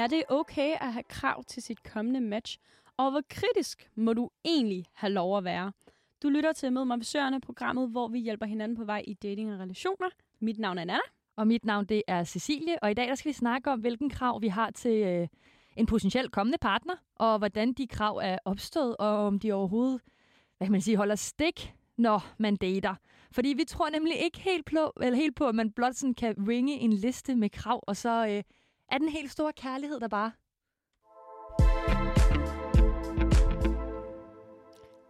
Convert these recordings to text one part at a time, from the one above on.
Er det okay at have krav til sit kommende match? Og hvor kritisk må du egentlig have lov at være? Du lytter til Mød mig ved Søerne, programmet, hvor vi hjælper hinanden på vej i dating og relationer. Mit navn er Nana. Og mit navn det er Cecilie, og i dag der skal vi snakke om, hvilken krav vi har til øh, en potentiel kommende partner, og hvordan de krav er opstået, og om de overhovedet hvad kan man sige, holder stik, når man dater. Fordi vi tror nemlig ikke helt på, eller helt på at man blot sådan kan ringe en liste med krav, og så øh, er den helt store kærlighed der bare.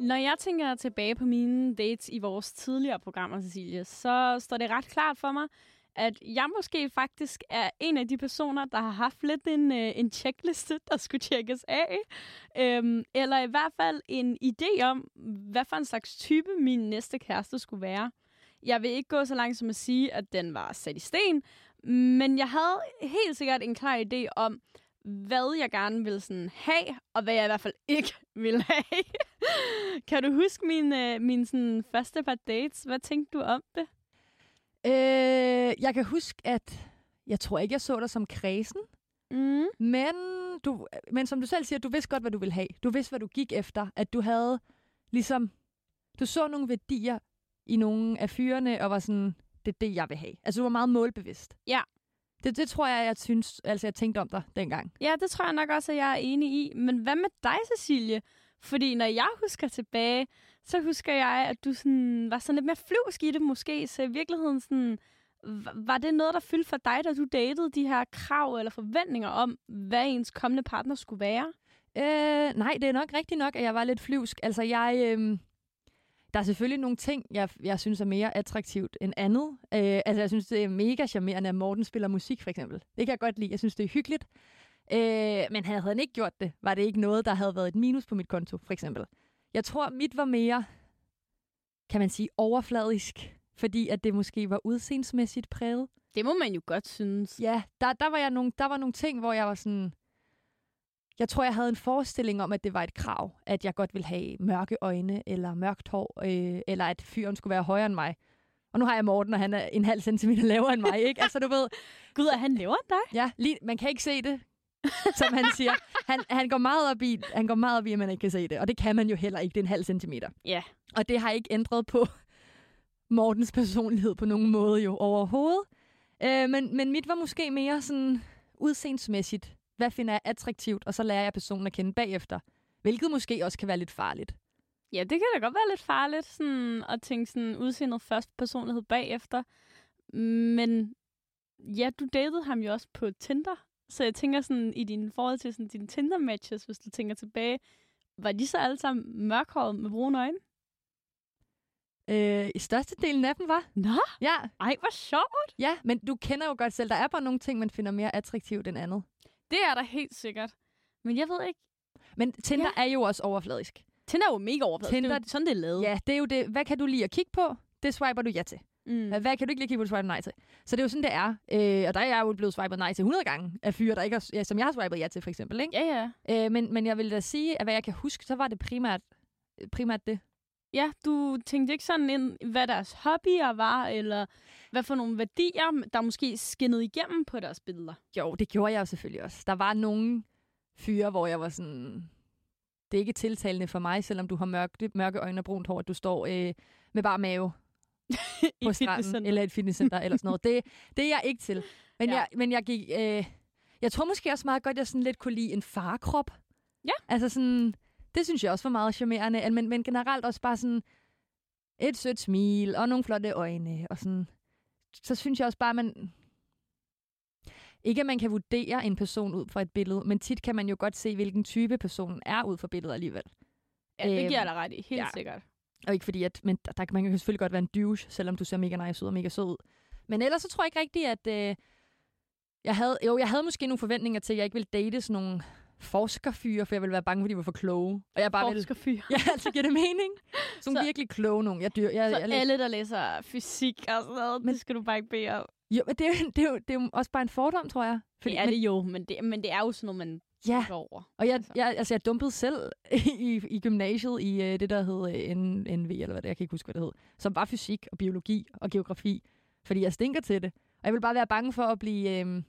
Når jeg tænker tilbage på mine dates i vores tidligere programmer, Cecilie, så står det ret klart for mig, at jeg måske faktisk er en af de personer, der har haft lidt en, øh, en checkliste, der skulle tjekkes af. Øhm, eller i hvert fald en idé om, hvad for en slags type min næste kæreste skulle være. Jeg vil ikke gå så langt som at sige, at den var sat i sten, men jeg havde helt sikkert en klar idé om, hvad jeg gerne ville sådan have, og hvad jeg i hvert fald ikke ville have. kan du huske min, øh, min sådan første par dates? Hvad tænkte du om det? Øh, jeg kan huske, at jeg tror ikke, jeg så dig som kredsen. Mm. Men, du, men som du selv siger, du vidste godt, hvad du ville have. Du vidste, hvad du gik efter. At du havde ligesom... Du så nogle værdier i nogle af fyrene, og var sådan, det er det, jeg vil have. Altså, du var meget målbevidst. Ja. Det, det tror jeg, jeg synes, altså jeg tænkte om dig dengang. Ja, det tror jeg nok også, at jeg er enig i. Men hvad med dig, Cecilie? Fordi når jeg husker tilbage, så husker jeg, at du sådan, var sådan lidt mere flyvsk i det måske. Så i virkeligheden sådan, var det noget, der fyldte for dig, da du datede de her krav eller forventninger om, hvad ens kommende partner skulle være? Øh, nej, det er nok rigtigt nok, at jeg var lidt flyvsk. Altså, jeg... Øh, der er selvfølgelig nogle ting, jeg, jeg synes er mere attraktivt end andet. Øh, altså, jeg synes, det er mega charmerende, at Morten spiller musik, for eksempel. Det kan jeg godt lide. Jeg synes, det er hyggeligt. Øh, men havde han ikke gjort det, var det ikke noget, der havde været et minus på mit konto, for eksempel. Jeg tror, mit var mere, kan man sige, overfladisk, fordi at det måske var udseendsmæssigt præget. Det må man jo godt synes. Ja, der, der, var, jeg nogle, der var nogle ting, hvor jeg var sådan... Jeg tror, jeg havde en forestilling om, at det var et krav, at jeg godt ville have mørke øjne, eller mørkt hår, øh, eller at fyren skulle være højere end mig. Og nu har jeg Morten, og han er en halv centimeter lavere end mig, ikke? Altså, du ved... Gud, er han lavere end dig? Ja, lige, man kan ikke se det, som han siger. Han, han, går meget op i, han går meget op i, at man ikke kan se det. Og det kan man jo heller ikke. Det er en halv centimeter. Ja. Og det har ikke ændret på Mortens personlighed på nogen måde jo overhovedet. Øh, men, men mit var måske mere sådan udseendsmæssigt. Hvad finder jeg attraktivt? Og så lærer jeg personen at kende bagefter. Hvilket måske også kan være lidt farligt. Ja, det kan da godt være lidt farligt sådan, at tænke sådan udseendet først, personlighed bagefter. Men ja, du datede ham jo også på Tinder. Så jeg tænker sådan, i din forhold til sådan, dine Tinder-matches, hvis du tænker tilbage, var de så alle sammen mørkhåret med brune øjne? Øh, I størstedelen af dem var. Nå, Ja, ej, hvor sjovt. ja, men du kender jo godt selv, der er bare nogle ting, man finder mere attraktivt end andet. Det er der helt sikkert. Men jeg ved ikke, Men Tinder ja. er jo også overfladisk. Tinder er jo mega overfladet. Tinder- Det er jo sådan, det er lavet. Ja, det er jo det. Hvad kan du lide at kigge på? Det swiper du ja til. Mm. Hvad kan du ikke lige kigge på, du swiper nej til? Så det er jo sådan, det er. Øh, og der er jeg jo blevet swipet nej til 100 gange af fyre, der ikke har, ja, som jeg har swipet ja til, for eksempel. Ikke? Ja, ja. Øh, men, men jeg vil da sige, at hvad jeg kan huske, så var det primært, primært det. Ja, du tænkte ikke sådan ind, hvad deres hobbyer var, eller hvad for nogle værdier, der måske skinnede igennem på deres billeder. Jo, det gjorde jeg jo selvfølgelig også. Der var nogle fyre, hvor jeg var sådan... Det er ikke tiltalende for mig, selvom du har mørke, mørke øjne og brunt hår, at du står øh, med bare mave på stranden eller et fitnesscenter eller sådan noget. Det, det er jeg ikke til. Men, Ja. jeg, men jeg gik... Øh, jeg tror måske også meget godt, jeg sådan lidt kunne lide en farkrop. Ja. Altså sådan... Det synes jeg også var meget charmerende. Men, men generelt også bare sådan et sødt smil og nogle flotte øjne. Og sådan, så synes jeg også bare, man... Ikke at man kan vurdere en person ud fra et billede, men tit kan man jo godt se, hvilken type personen er ud fra billedet alligevel. Ja, det Øhm, giver jeg dig ret i, helt ja. sikkert. Og ikke fordi, at men der, der, man kan jo selvfølgelig godt være en douche, selvom du ser mega nice ud og mega sød ud. Men ellers så tror jeg ikke rigtigt, at... Øh, jeg havde, jo, jeg havde måske nogle forventninger til, at jeg ikke ville date sådan nogle forskerfyre, for jeg ville være bange, fordi de var for kloge. Og jeg bare ville... Forskerfyr. Ja, altså giver det mening? Sådan Så- virkelig kloge nogen. Jeg dyr, jeg, Så jeg, jeg, alle, der læser fysik og sådan noget, Men- det skal du bare ikke bede om. jo, men det er, jo, det, er jo, det er jo også bare en fordom, tror jeg. Det er men, det jo, men det, men det er jo sådan noget, man Ja, går over. og jeg, Altså. jeg, altså, jeg dumpede selv i, i gymnasiet i øh, det, der hed øh, NV, eller hvad det jeg kan ikke huske, hvad det hed, som var fysik og biologi og geografi, fordi jeg stinker til det. Og jeg vil bare være bange for at blive, øh,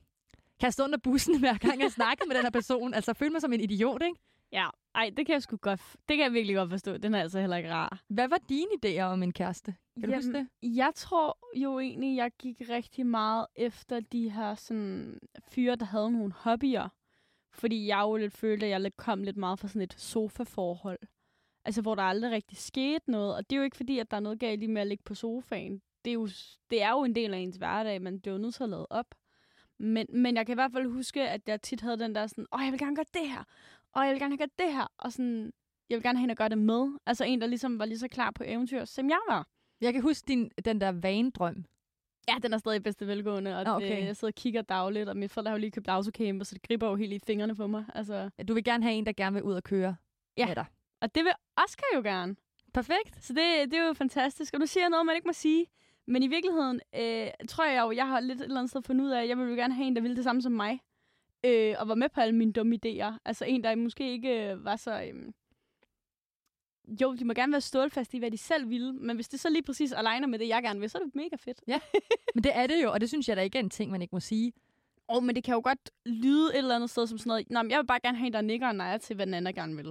kaste under bussen, hver gang jeg snakker med den her person. Altså, føle mig som en idiot, ikke? Ja, ej, det kan jeg sgu godt, det kan jeg virkelig godt forstå. Den er altså heller ikke rar. Hvad var dine idéer om en kæreste? Kan du huske det? Jeg tror jo egentlig, jeg gik rigtig meget efter de her sådan, fyre, der havde nogle hobbyer. Fordi jeg jo lidt følte, at jeg kom lidt meget fra sådan et sofa-forhold. Altså, hvor der aldrig rigtig skete noget. Og det er jo ikke fordi, at der er noget galt i med at ligge på sofaen. Det er jo, det er jo en del af ens hverdag, men det er jo nødt til at lade op. Men, men jeg kan i hvert fald huske, at jeg tit havde den der sådan, åh, jeg vil gerne gøre det her, og jeg vil gerne have gjort det her, og sådan, jeg vil gerne have hende at gøre det med. Altså en, der ligesom var lige så klar på eventyr, som jeg var. Jeg kan huske din, den der vanedrøm. Ja, den er stadig i bedste velgående, og okay. okay. det, jeg sidder og kigger dagligt, og mit forældre har jo lige købt autocamper, så det griber jo helt i fingrene på mig. Altså, Du vil gerne have en, der gerne vil ud og køre Ja. med dig. og det vil Oscar jo gerne. Perfekt. Så det, det er jo fantastisk. Og nu siger jeg noget, man ikke må sige. Men i virkeligheden øh, tror jeg jo, jeg har lidt et eller andet sted fundet ud af, at jeg vil jo gerne have en, der ville det samme som mig. Øh, og var med på alle mine dumme idéer. Altså en, der måske ikke øh, var så... Øh, jo, de må gerne være stålfast i, hvad de selv ville. Men hvis det så lige præcis aligner med det, jeg gerne vil, så er det mega fedt. Men det er det jo, og det synes jeg ikke er en ting, man ikke må sige. Åh, oh, men det kan jo godt lyde et eller andet sted som sådan noget. Nå, men jeg vil bare gerne have en, der nikker og nejer til, hvad den anden gerne vil.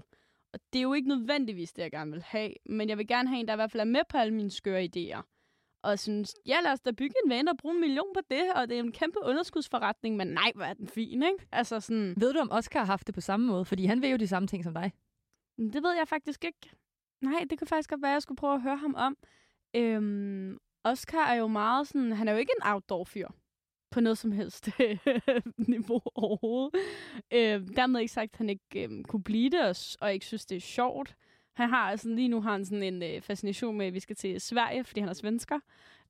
Og det er jo ikke nødvendigvis det, jeg gerne vil have. Men jeg vil gerne have en, der i hvert fald er med på alle mine skøre idéer. Og synes, ja, lad os da bygge en van og bruge en million på det, og det er en kæmpe underskudsforretning, men nej, hvor er den fin, ikke? Altså sådan, Ved du, om Oscar har haft det på samme måde? Fordi han vil jo de samme ting som dig. det ved jeg faktisk ikke. Nej, det kunne faktisk godt være, at jeg skulle prøve at høre ham om. Øhm, Oscar er jo meget sådan, han er jo ikke en outdoor-fyr på noget som helst niveau overhovedet. Øh, dermed ikke sagt, at han ikke øh, kunne blive det, og, og ikke synes, det er sjovt. Han har altså, lige nu har han sådan en øh, fascination med, at vi skal til Sverige, fordi han er svensker.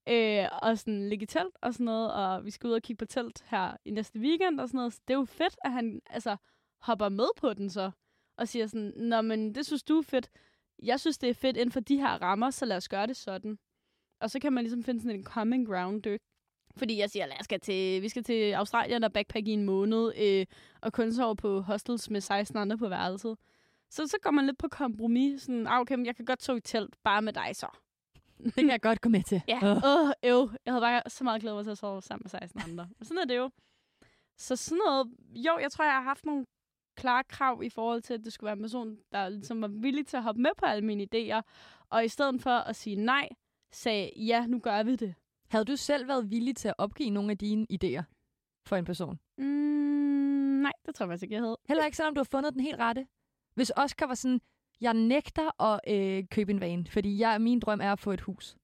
Øh, og sådan ligge i telt og sådan noget, og vi skal ud og kigge på telt her i næste weekend og sådan noget. Så det er jo fedt, at han altså hopper med på den så, og siger sådan, Nå, men det synes du er fedt. Jeg synes, det er fedt inden for de her rammer, så lad os gøre det sådan. Og så kan man ligesom finde sådan en common ground, dyk. Fordi jeg siger, lad os skal til, vi skal til Australien og backpack i en måned, øh, og kun sove på hostels med 16 andre på værelset. Så, så går man lidt på kompromis. Sådan, ah, okay, men jeg kan godt sove i telt, bare med dig så. Det kan jeg godt gå med til. Ja, Åh. åh, oh, øv. Jeg havde bare så meget glædet mig til at sove sammen med 16 andre. Men sådan er det jo. Så sådan noget, jo, jeg tror, jeg har haft nogle klare krav i forhold til, at det skulle være en person, der ligesom var villig til at hoppe med på alle mine idéer. Og i stedet for at sige nej, sagde, ja, nu gør vi det. Havde du selv været villig til at opgive nogle af dine idéer for en person? Mm, nej, det tror jeg faktisk ikke, jeg havde. Heller ikke, selvom du har fundet den helt rette. Hvis Oscar var sådan, jeg nægter at øh, købe en van, fordi jeg, min drøm er at få et hus.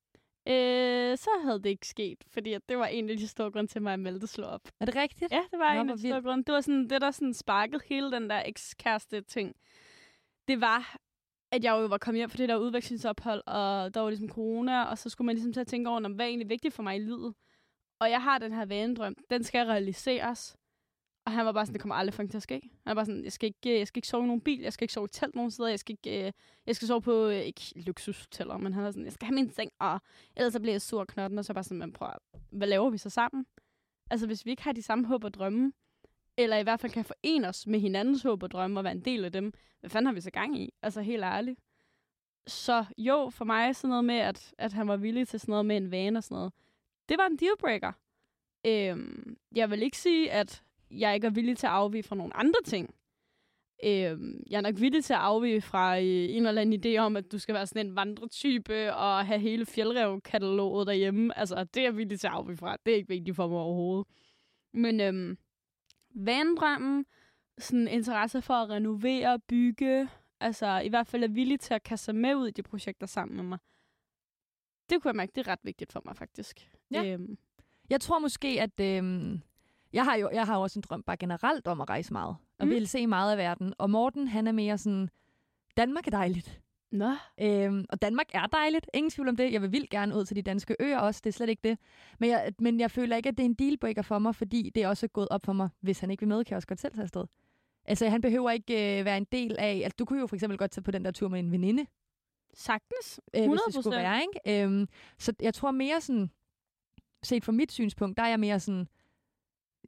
Øh, så havde det ikke sket, fordi at det var en af de store grunde til mig, at Malte slog op. Er det rigtigt? Ja, det var Nå, en af de store grunde. Det var sådan, det, der sådan sparkede hele den der ekskæreste ting. Det var, at jeg jo var kommet hjem fra det der udvekslingsophold, og der var ligesom corona, og så skulle man ligesom til at tænke over, "Nå, hvad er egentlig vigtigt for mig i livet? Og jeg har den her vanedrøm. Den skal realiseres. Og han var bare sådan, det kommer aldrig fucking til at ske. Han var bare sådan, jeg skal ikke, øh, jeg skal ikke sove i nogen bil, jeg skal ikke sove i telt nogen steder, jeg skal ikke, øh, jeg skal sove på, øh, ikke luksushoteller, men han var sådan, jeg skal have min seng, og ellers så bliver jeg sur og knotten, og så bare sådan, man prøver, hvad laver vi så sammen? Altså, hvis vi ikke har de samme håb og drømme, eller i hvert fald kan forene os med hinandens håb og drømme og være en del af dem, hvad fanden har vi så gang i? Altså, helt ærligt. Så jo, for mig sådan noget med, at, at han var villig til sådan noget med en vane og sådan noget, det var en dealbreaker. Øhm, jeg vil ikke sige, at jeg ikke er villig til at afvige fra nogle andre ting. Øhm, jeg er nok villig til at afvige fra øh, en eller anden idé om, at du skal være sådan en vandretype og have hele fjeldrev-kataloget derhjemme. Altså, det er jeg villig til at afvige fra. Det er ikke vigtigt for mig overhovedet. Men øhm, vandrømmen, sådan interesse for at renovere, bygge, altså i hvert fald er villig til at kaste sig med ud i de projekter sammen med mig. Det kunne jeg mærke, det er ret vigtigt for mig faktisk. Ja. Øhm, Jeg tror måske, at... Øh, jeg har jo jeg har også en drøm bare generelt om at rejse meget. Og Mm. vil se meget af verden. Og Morten, han er mere sådan... Danmark er dejligt. Nå, Øhm, og Danmark er dejligt. Ingen tvivl om det. Jeg vil vildt gerne ud til de danske øer også. Det er slet ikke det. Men jeg, men jeg føler ikke, at det er en dealbreaker for mig, fordi det er også gået op for mig, hvis han ikke vil med, kan jeg også godt selv tage afsted. Altså, han behøver ikke øh, være en del af... Altså, du kunne jo for eksempel godt tage på den der tur med en veninde, sagtens. øh, hvis det 100%. skulle være, ikke? Øhm, så jeg tror mere sådan, set fra mit synspunkt, der er jeg mere sådan,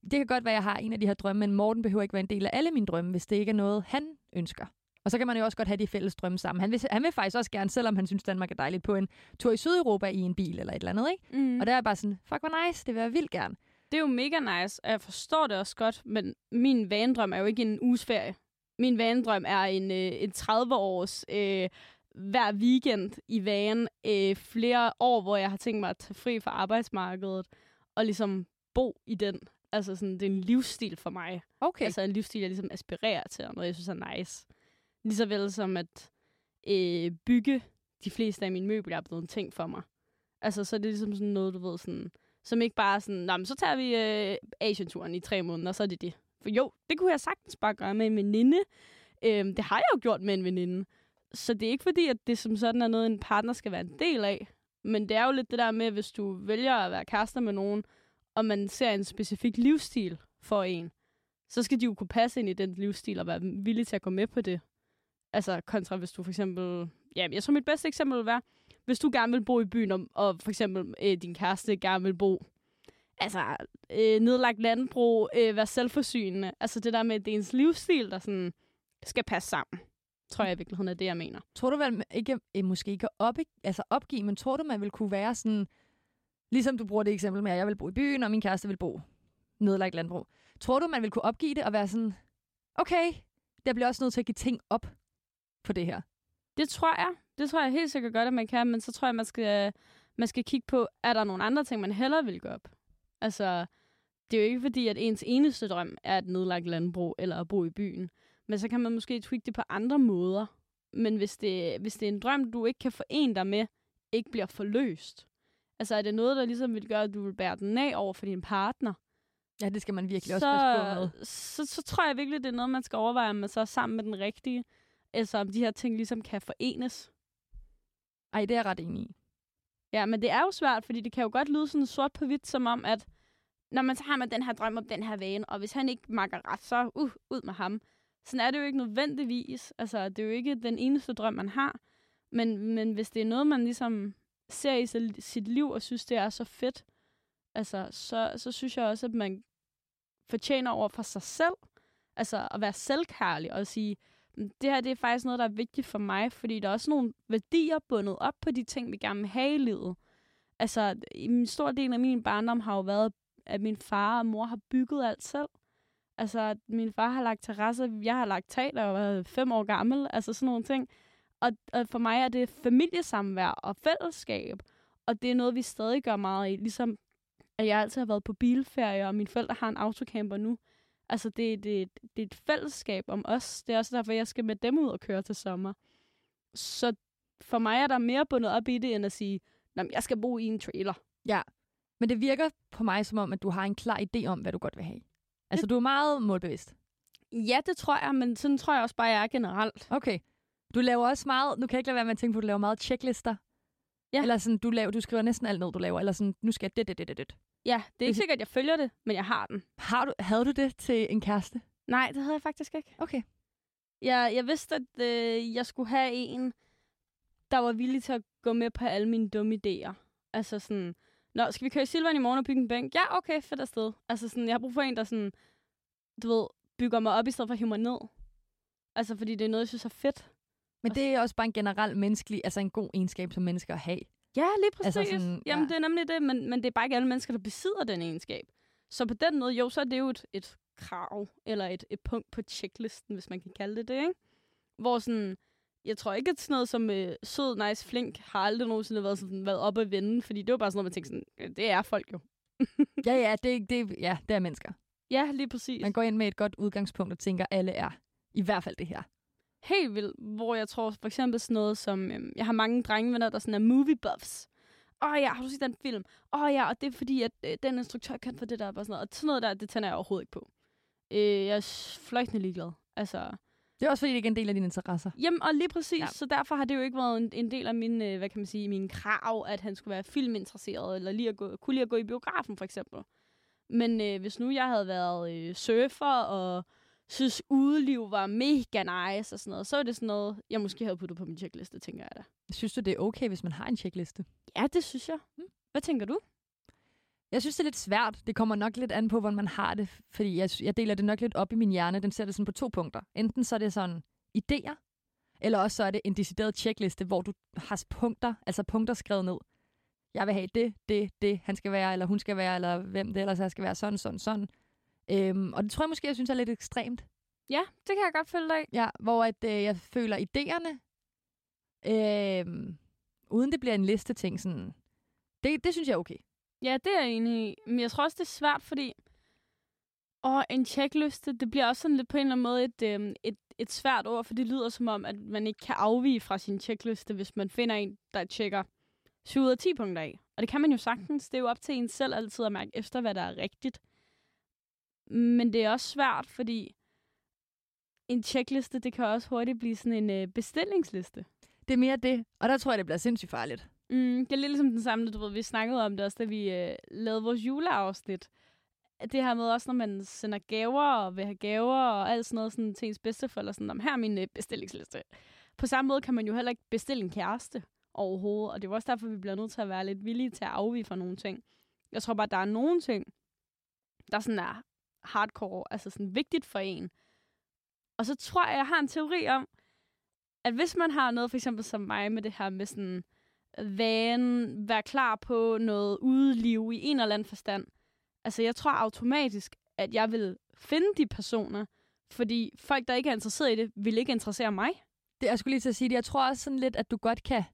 det kan godt være, at jeg har en af de her drømme, men Morten behøver ikke være en del af alle mine drømme, hvis det ikke er noget, han ønsker. Og så kan man jo også godt have de fælles drømme sammen. Han vil, han vil faktisk også gerne, selvom han synes, Danmark er dejligt, på en tur i Sydeuropa i en bil eller et eller andet, ikke? Mm. Og der er jeg bare sådan, fuck hvor nice, det vil jeg vildt gerne. Det er jo mega nice, og jeg forstår det også godt, men min vanedrøm er jo ikke en uges ferie. Min vanedrøm er en, øh, en 30-års øh, hver weekend i van, øh, flere år, hvor jeg har tænkt mig at tage fri fra arbejdsmarkedet, og ligesom bo i den. Altså sådan, det er en livsstil for mig. Okay. Altså en livsstil, jeg ligesom aspirerer til, og noget, jeg synes er nice. Lige så vel som at øh, bygge de fleste af mine møbler er blevet en ting for mig. Altså, så er det ligesom sådan noget, du ved, sådan, som ikke bare er sådan, Nå, men så tager vi øh, Asian-turen i tre måneder, og så er det det. For jo, det kunne jeg sagtens bare gøre med en veninde. Øhm, det har jeg jo gjort med en veninde. Så det er ikke fordi, at det som sådan er noget, en partner skal være en del af. Men det er jo lidt det der med, hvis du vælger at være kærester med nogen, og man ser en specifik livsstil for en, så skal de jo kunne passe ind i den livsstil og være villige til at gå med på det. Altså kontra hvis du for eksempel... Ja, jeg tror mit bedste eksempel vil være, hvis du gerne vil bo i byen, og, og for eksempel øh, din kæreste gerne vil bo altså, øh, nedlagt landbrug, øh, være selvforsynende. Altså det der med, at det er ens livsstil, der sådan skal passe sammen. Tror jeg i virkeligheden er det, jeg mener. Tror du vel ikke, eh, måske ikke op, altså opgive, men tror du, man vil kunne være sådan, ligesom du bruger det eksempel med, at jeg vil bo i byen, og min kæreste vil bo nedlagt landbrug. Tror du, man vil kunne opgive det og være sådan, okay, der bliver også nødt til at give ting op på det her? Det tror jeg. Det tror jeg helt sikkert godt, at man kan, men så tror jeg, man skal, man skal kigge på, er der nogle andre ting, man hellere vil gå op? Altså, det er jo ikke fordi, at ens eneste drøm er et nedlagt landbrug eller at bo i byen. Men så kan man måske tweak det på andre måder. Men hvis det, hvis det er en drøm, du ikke kan forene dig med, ikke bliver forløst. Altså er det noget, der ligesom vil gøre, at du vil bære den af over for din partner? Ja, det skal man virkelig så, også passe på med. Så, så tror jeg virkelig, det er noget, man skal overveje, om man så sammen med den rigtige. Altså om de her ting ligesom kan forenes. Ej, det er jeg ret enig i. Ja, men det er jo svært, fordi det kan jo godt lyde sådan sort på hvidt, som om, at når man så har man den her drøm om den her vane, og hvis han ikke makker ret, så uh, ud med ham. Sådan er det jo ikke nødvendigvis. Altså, det er jo ikke den eneste drøm, man har. Men, men hvis det er noget, man ligesom ser i sit liv, og synes, det er så fedt, altså, så, så synes jeg også, at man fortjener over for sig selv, altså at være selvkærlig og sige, mm, det her det er faktisk noget, der er vigtigt for mig, fordi der er også nogle værdier bundet op på de ting, vi gerne vil have i livet. Altså, en stor del af min barndom har jo været, at min far og mor har bygget alt selv. Altså, min far har lagt terrasse, jeg har lagt tag, da jeg var fem år gammel, altså sådan nogle ting. Og, og for mig er det familiesamvær og fællesskab, og det er noget, vi stadig gør meget i, ligesom at jeg altid har været på bilferie, og mine forældre har en autocamper nu. Altså, det, det, det er et fællesskab om os. Det er også derfor, jeg skal med dem ud og køre til sommer. Så for mig er der mere bundet op i det, end at sige, at jeg skal bo i en trailer. Ja, men det virker på mig som om, at du har en klar idé om, hvad du godt vil have. Altså, det... du er meget målbevidst. Ja, det tror jeg, men sådan tror jeg også bare, jeg er generelt. Okay. Du laver også meget, nu kan jeg ikke lade være med at tænke på, at du laver meget checklister. Ja. Eller sådan, du, laver, du skriver næsten alt ned, du laver. Eller sådan, nu skal jeg det, det, det, det, det. Ja, det er ikke sikkert, at jeg følger det, men jeg har den. Har du, havde du det til en kæreste? Nej, det havde jeg faktisk ikke. Okay. Jeg, jeg vidste, at øh, jeg skulle have en, der var villig til at gå med på alle mine dumme idéer. Altså sådan, Nå, skal vi køre i Silvan i morgen og bygge en bænk? Ja, okay, fedt afsted. Altså sådan, jeg har brug for en, der sådan, du ved, bygger mig op i stedet for at hive mig ned. Altså, fordi det er noget, jeg synes er fedt. Men det er også bare en generel menneskelig, altså en god egenskab som mennesker at have. Ja, lige præcis. Altså sådan, Jamen, ja. det er nemlig det, men, men det er bare ikke alle mennesker, der besidder den egenskab. Så på den måde, jo, så er det jo et, et krav, eller et, et punkt på checklisten, hvis man kan kalde det det, ikke? Hvor sådan, jeg tror ikke, at sådan noget som øh, sød, nice, flink har aldrig nogensinde været, sådan, været oppe at vende, fordi det var bare sådan noget, man tænkte sådan, det er folk jo. ja, ja det, det, ja, det er mennesker. Ja, lige præcis. Man går ind med et godt udgangspunkt og tænker, alle er i hvert fald det her. Helt vildt, hvor jeg tror for eksempel sådan noget som, øhm, jeg har mange drengevenner, der sådan er movie buffs. Åh oh, ja, har du set den film? Åh oh, ja, og det er fordi, at øh, den instruktør kan få det der og sådan noget. Og sådan noget der, det tænder jeg overhovedet ikke på. Øh, jeg er fløjtende ligeglad. Altså, det er også fordi, det ikke er en del af dine interesser. Jamen, og lige præcis. Ja. Så derfor har det jo ikke været en, en del af min, øh, hvad kan man sige, min krav, at han skulle være filminteresseret, eller lige at gå, kunne lige at gå i biografen, for eksempel. Men øh, hvis nu jeg havde været øh, surfer, og synes udeliv var mega nice og sådan noget, så er det sådan noget, jeg måske havde puttet på min checkliste, tænker jeg da. Synes du, det er okay, hvis man har en checkliste? Ja, det synes jeg. Hmm. Hvad tænker du? Jeg synes, det er lidt svært. Det kommer nok lidt an på, hvordan man har det. Fordi jeg, jeg deler det nok lidt op i min hjerne. Den ser det sådan på to punkter. Enten så er det sådan idéer, eller også så er det en decideret checkliste, hvor du har punkter, altså punkter skrevet ned. jeg vil have det, det, det, han skal være, eller hun skal være, eller hvem det ellers er, skal være sådan, sådan, sådan. Øhm, og det tror jeg måske, jeg synes er lidt ekstremt. Ja, det kan jeg godt følge dig. Ja, hvor at, øh, jeg føler idéerne, øh, uden det bliver en liste ting, sådan, det, det synes jeg er okay. Ja, det er jeg enig i. Men jeg tror også, det er svært, fordi og en checkliste, det bliver også sådan lidt på en eller anden måde et, øh, et, et svært ord, for det lyder som om, at man ikke kan afvige fra sin checkliste, hvis man finder en, der tjekker 7 ud af 10 punkter af. Og det kan man jo sagtens. Det er jo op til en selv altid at mærke efter, hvad der er rigtigt. Men det er også svært, fordi en checkliste, det kan også hurtigt blive sådan en øh, bestillingsliste. Det er mere det, og der tror jeg, det bliver sindssygt farligt. Mm, det er lidt ligesom den samme, du ved, vi snakkede om det også, da vi øh, lavede vores juleafsnit. Det her med også, når man sender gaver og vil have gaver og alt sådan noget sådan, til ens bedsteforældre, sådan, om her er min øh, bestillingsliste. På samme måde kan man jo heller ikke bestille en kæreste overhovedet, og det er også derfor, vi bliver nødt til at være lidt villige til at afvige fra nogle ting. Jeg tror bare, der er nogle ting, der sådan er hardcore, altså sådan vigtigt for en. Og så tror jeg, jeg har en teori om, at hvis man har noget, for eksempel som mig, med det her med sådan øh, van, være klar på noget udeliv i en eller anden forstand. Altså, jeg tror automatisk, at jeg vil finde de personer, fordi folk, der ikke er interesseret i det, vil ikke interessere mig. Det, jeg skulle lige til at sige det. Jeg tror også sådan lidt, at du godt kan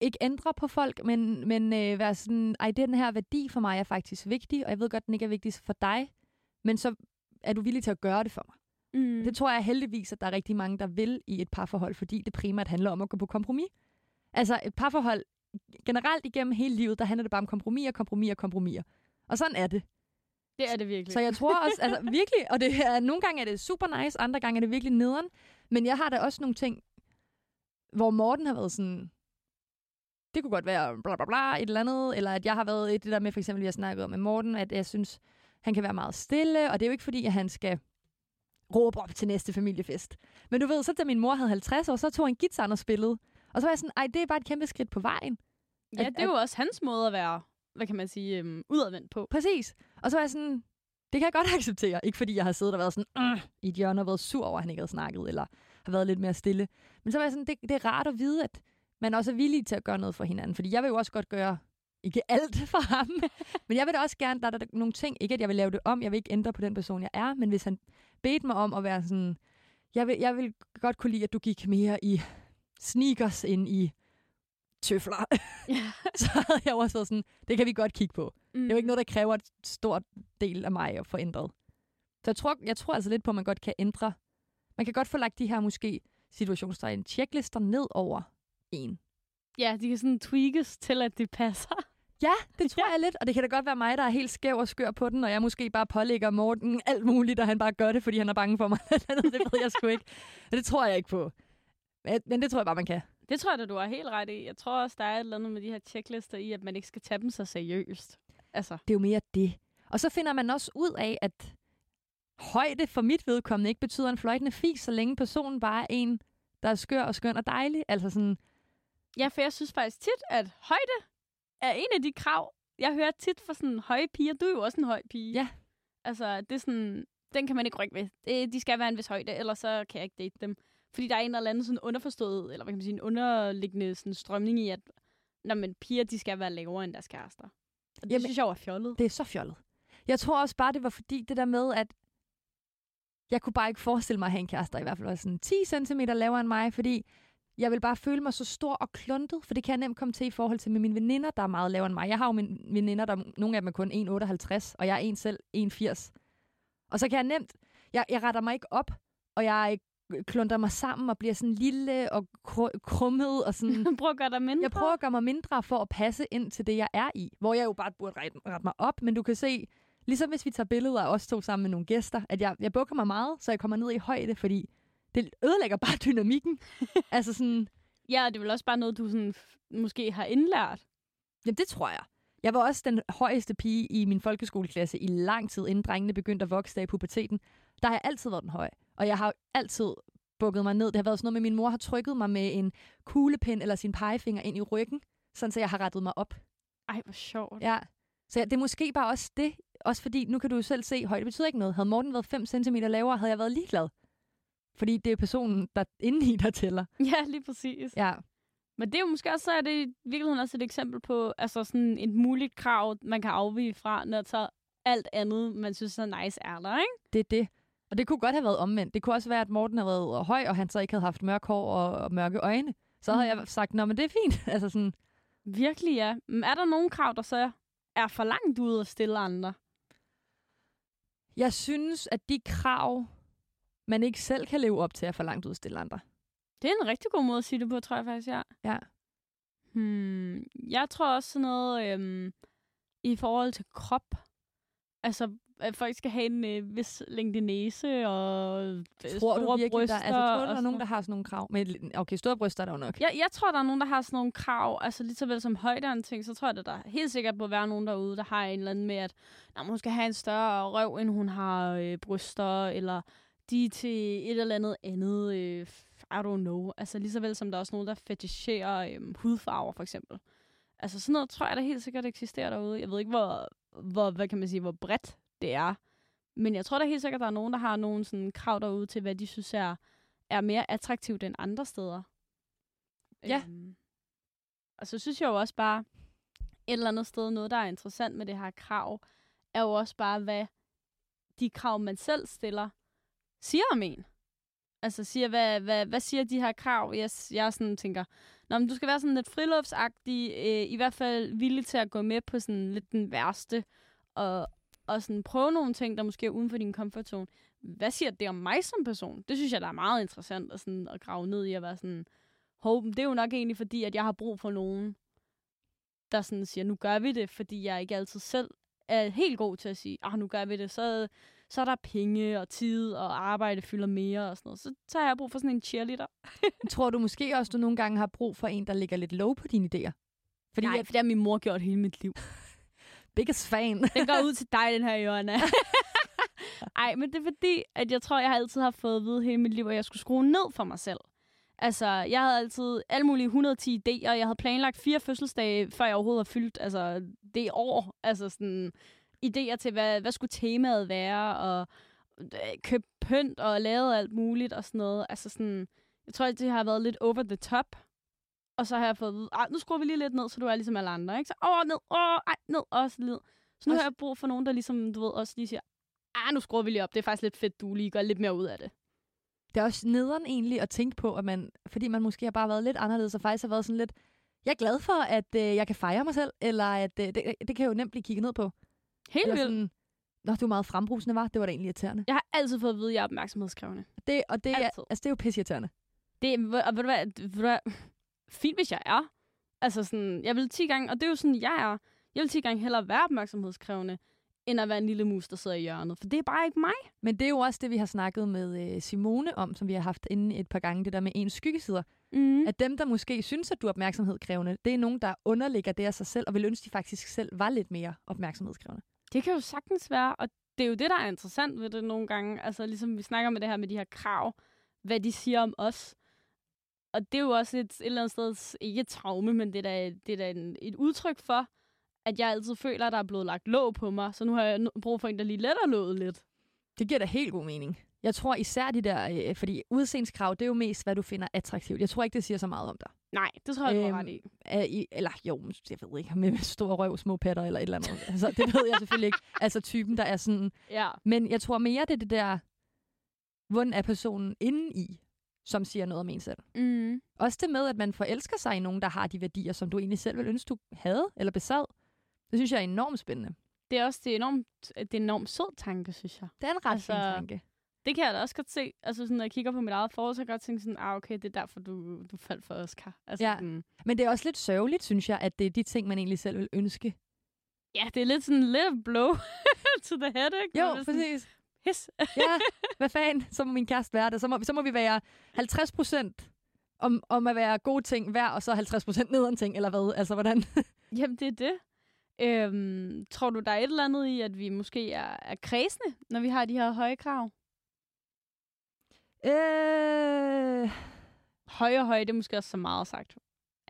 ikke ændre på folk, men, men øh, være sådan, ej, den her værdi for mig er faktisk vigtig, og jeg ved godt, den ikke er vigtig for dig, men så er du villig til at gøre det for mig. Mm. Det tror jeg heldigvis, at der er rigtig mange, der vil i et parforhold, fordi det primært handler om at gå på kompromis. Altså et parforhold, generelt igennem hele livet, der handler det bare om kompromis og kompromis og kompromis. Og sådan er det. Det er det virkelig. Så jeg tror også, altså virkelig, og det er, nogle gange er det super nice, andre gange er det virkelig nederen. Men jeg har da også nogle ting, hvor Morten har været sådan, det kunne godt være bla bla bla, et eller andet, eller at jeg har været et det der med, for eksempel, vi har snakket om med Morten, at jeg synes, han kan være meget stille, og det er jo ikke fordi, at han skal råbe op til næste familiefest. Men du ved, så da min mor havde 50 år, så tog han guitar og spillede. Og så var jeg sådan, ej, det er bare et kæmpe skridt på vejen. ja, at- det er jo også hans måde at være, hvad kan man sige, øhm, udadvendt på. Præcis. Og så var jeg sådan, det kan jeg godt acceptere. Ikke fordi jeg har siddet og været sådan, øh, i et hjørne og været sur over, at han ikke havde snakket, eller har været lidt mere stille. Men så var jeg sådan, det, det er rart at vide, at man også er villig til at gøre noget for hinanden. Fordi jeg vil jo også godt gøre, ikke alt for ham, men jeg vil da også gerne, der er der nogle ting, ikke at jeg vil lave det om, jeg vil ikke ændre på den person, jeg er, men hvis han bedte mig om at være sådan, jeg vil, jeg vil godt kunne lide, at du gik mere i sneakers end i tøfler, Ja. så havde jeg også været sådan, det kan vi godt kigge på. Mm. Det er jo ikke noget, der kræver et stort del af mig at få ændret. Så jeg tror, jeg tror altså lidt på, at man godt kan ændre. Man kan godt få lagt de her måske situationstegn checklister ned over en. Ja, de kan sådan tweakes til, at det passer. Ja, det tror ja. jeg lidt. Og det kan da godt være mig, der er helt skæv og skør på den, og jeg måske bare pålægger Morten alt muligt, og han bare gør det, fordi han er bange for mig. det ved jeg sgu ikke. Men det tror jeg ikke på. Men- det tror jeg bare, man kan. Det tror jeg da, du har helt ret i. Jeg tror også, der er et eller andet med de her checklister i, at man ikke skal tage dem så seriøst. Altså, Det er jo mere det. Og så finder man også ud af, at højde for mit vedkommende ikke betyder en fløjtende fis, så længe personen bare er en, der er skør og skøn og dejlig. Altså sådan, ja, for jeg synes faktisk tit, at højde er en af de krav, jeg hører tit fra sådan høje piger. Du er jo også en høj pige. Ja. Altså, det er sådan, den kan man ikke rykke ved. De skal være en vis højde, ellers så kan jeg ikke date dem. Fordi der er en eller anden sådan underforstået, eller hvad kan man sige, en underliggende sådan strømning i, at når man piger, de skal være lavere end deres kærester. Og det Jamen- synes jeg var fjollet. det er så fjollet. Jeg tror også bare, det var fordi det der med, at jeg kunne bare ikke forestille mig at have en kæreste, i hvert fald var sådan 10 cm lavere end mig, fordi jeg vil bare føle mig så stor og kluntet, for det kan jeg nemt komme til i forhold til med mine veninder, der er meget lavere end mig. Jeg har jo mine veninder, der nogle af dem er kun 1,58, og jeg er en selv 1,80. Og så kan jeg nemt, jeg, jeg retter mig ikke op, og jeg klunter mig sammen og bliver sådan lille og kr- krummet og sådan... Prøv at gøre dig mindre. Jeg prøver at gøre mig mindre for at passe ind til det, jeg er i. Hvor jeg jo bare burde rette, rette mig op, men du kan se, ligesom hvis vi tager billeder af os to sammen med nogle gæster, at jeg, jeg bukker mig meget, så jeg kommer ned i højde, fordi det ødelægger bare dynamikken. altså sådan, Ja, og det er vel også bare noget, du sådan, måske har indlært. jamen det tror jeg. Jeg var også den højeste pige i min folkeskoleklasse i lang tid, inden drengene begyndte at vokse der i puberteten. Der har jeg altid været den høje. Og jeg har altid bukket mig ned. Det har været sådan noget med, at min mor har trykket mig med en kuglepen eller sin pegefinger ind i ryggen, sådan så jeg har rettet mig op. Ej, hvor sjovt. Ja. Så ja, det er måske bare også det. Også fordi, nu kan du jo selv se, højde betyder ikke noget. Havde Morten været 5 cm lavere, havde jeg været ligeglad. Fordi det er personen, der er inde i, der tæller. Ja, lige præcis. Ja. Men det er jo måske også, så er det i virkeligheden også et eksempel på altså sådan et muligt krav, man kan afvige fra, når så alt andet, man synes er nice, er der, ikke? Det er det. Og det kunne godt have været omvendt. Det kunne også være, at Morten havde været høj, og han så ikke havde haft mørk hår og, og mørke øjne. Så havde Mm. jeg sagt, nå, men det er fint. altså sådan, Virkelig, ja. Men er der nogen krav, der så er for langt ude at stille andre? jeg synes, at de krav, man ikke selv kan leve op til, er for langt ud at stille andre. Det er en rigtig god måde at sige det på, tror jeg faktisk, ja. Ja. Hmm, jeg tror også sådan noget øhm, i forhold til krop. Altså, at folk skal have en øh, vis længde næse og øh, Tror store du virkelig, bryster. der, altså, tror du, der er nogen, der har sådan nogle krav? Men, okay, store bryster er der jo nok. Jeg, jeg tror, der er nogen, der har sådan nogle krav, altså lige så vel som højde og ting, så tror jeg, at der helt sikkert må være nogen derude, der har en eller anden med, at nej, hun skal have en større røv, end hun har øh, bryster, eller de er til et eller andet andet, øh, I don't know. Altså lige så vel som der er også nogen, der fetisherer øh, hudfarver, for eksempel. Altså sådan noget tror jeg, der helt sikkert eksisterer derude. Jeg ved ikke, hvor, hvor, hvad kan man sige, hvor bredt det er. Men jeg tror da helt sikkert, der er nogen, der har nogle sådan krav derude til, hvad de synes er, er mere attraktivt end andre steder. Ja. Øhm, og så synes jeg jo også bare, et eller andet sted, noget, der er interessant med det her krav, er jo også bare, hvad de krav, man selv stiller, siger om en. Altså siger, hvad, hvad, hvad siger de her krav? Jeg, jeg sådan tænker, Nå, men du skal være sådan lidt friluftsagtig, øh, i hvert fald villig til at gå med på sådan lidt den værste, og, og sådan prøve nogle ting, der måske er uden for din comfort zone. Hvad siger det om mig som person? Det synes jeg, der er meget interessant at, sådan, at grave ned i, at være sådan, hov, det er jo nok egentlig fordi, at jeg har brug for nogen, der sådan siger, nu gør vi det, fordi jeg ikke altid selv er helt god til at sige, ah, nu gør vi det, så, så er der penge og tid og arbejde fylder mere og sådan noget. Så, så har jeg brug for sådan en cheerleader. Tror du måske også, du nogle gange har brug for en, der ligger lidt low på dine idéer? Fordi Nej, jeg for det har min mor gjort hele mit liv. biggest fan. Den går ud til dig, den her, Jørgen. Ej, men det er fordi, at jeg tror, jeg har altid har fået at vide hele mit liv, at jeg skulle skrue ned for mig selv. Altså, jeg havde altid alle mulige 110 idéer. Jeg havde planlagt fire fødselsdage, før jeg overhovedet har fyldt altså, det år. Altså sådan idéer til, hvad, hvad skulle temaet være, og øh, købt pynt og lavet alt muligt og sådan noget. Altså sådan, jeg tror, det har været lidt over the top. Og så har jeg fået "Ej, nu skruer vi lige lidt ned, så du er ligesom alle andre. Ikke? Så over, ned, over, ej, ned, også ned. Så nu Også- har jeg brug for nogen, der ligesom, du ved, også lige siger, ah, nu skruer vi lige op. Det er faktisk lidt fedt, du lige gør lidt mere ud af det. Det er også nederen egentlig at tænke på, at man, fordi man måske har bare været lidt anderledes, og faktisk har været sådan lidt, jeg er glad for, at øh, jeg kan fejre mig selv, eller at øh, det, det kan jeg jo nemt blive kigget ned på. Helt vildt. sådan, Nå, du er meget frembrusende, var. Det var da egentlig irriterende. Jeg har altid fået at vide, at jeg er opmærksomhedskrævende. Det, og det er, Altid. altså, det er jo pisseirriterende. Det, er- og ved du hvad, ved du hvad, fint hvis jeg er. Altså sådan, jeg vil 10 gange, og det er jo sådan, jeg er. Jeg vil 10 gange hellere være opmærksomhedskrævende, end at være en lille mus, der sidder i hjørnet. For det er bare ikke mig. Men det er jo også det, vi har snakket med øh, Simone om, som vi har haft inde et par gange, det der med ens skyggesider. Mm. At dem, der måske synes, at du er opmærksomhedskrævende, det er nogen, der underligger det af sig selv, og vil ønske, de faktisk selv var lidt mere opmærksomhedskrævende. Det kan jo sagtens være, og det er jo det, der er interessant ved det nogle gange. Altså ligesom vi snakker med det her med de her krav, hvad de siger om os. Og det er jo også et, et eller andet sted, ikke et traume, men det er da, det er da en, et udtryk for, at jeg altid føler, at der er blevet lagt låg på mig. Så nu har jeg brug for en, der lige letter låget lidt. Det giver da helt god mening. Jeg tror især de der, øh, fordi udseendskrav, det er jo mest, hvad du finder attraktivt. Jeg tror ikke, det siger så meget om dig. Nej, det tror jeg, du Øhm, ret i. Uh, i, eller jo, jeg ved ikke, med stor røv, små patter eller et eller andet. altså, det ved jeg selvfølgelig ikke. Altså typen, der er sådan... Ja. Men jeg tror mere, det er det der, hvordan er personen inde i, som siger noget om en selv. Mm. Også det med, at man forelsker sig i nogen, der har de værdier, som du egentlig selv ville ønske, du havde eller besad. Det synes jeg er enormt spændende. Det er også det er enormt, det er en enormt sød tanke, synes jeg. Det er en ret altså, fin tanke. Det kan jeg da også godt se. Altså, sådan, når jeg kigger på mit eget forhold, så kan jeg godt tænke sådan, ah, okay, det er derfor, du, du faldt for Oscar. Altså, Ja. sådan, Men det er også lidt sørgeligt, synes jeg, at det er de ting, man egentlig selv vil ønske. ja, det er lidt sådan lidt blow to the head, ikke? Jo, er sådan, præcis. His. Ja, hvad fanden, så må min kæreste være det. Så må, så må vi være 50 procent om, om at være gode ting hver, og så 50 procent nederen ting, eller hvad? Altså, hvordan? Jamen, det er det. Øhm, tror du, der er et eller andet i, at vi måske er, er kredsende, når vi har de her høje krav? Øh, Høje og høje, det er måske også så meget sagt.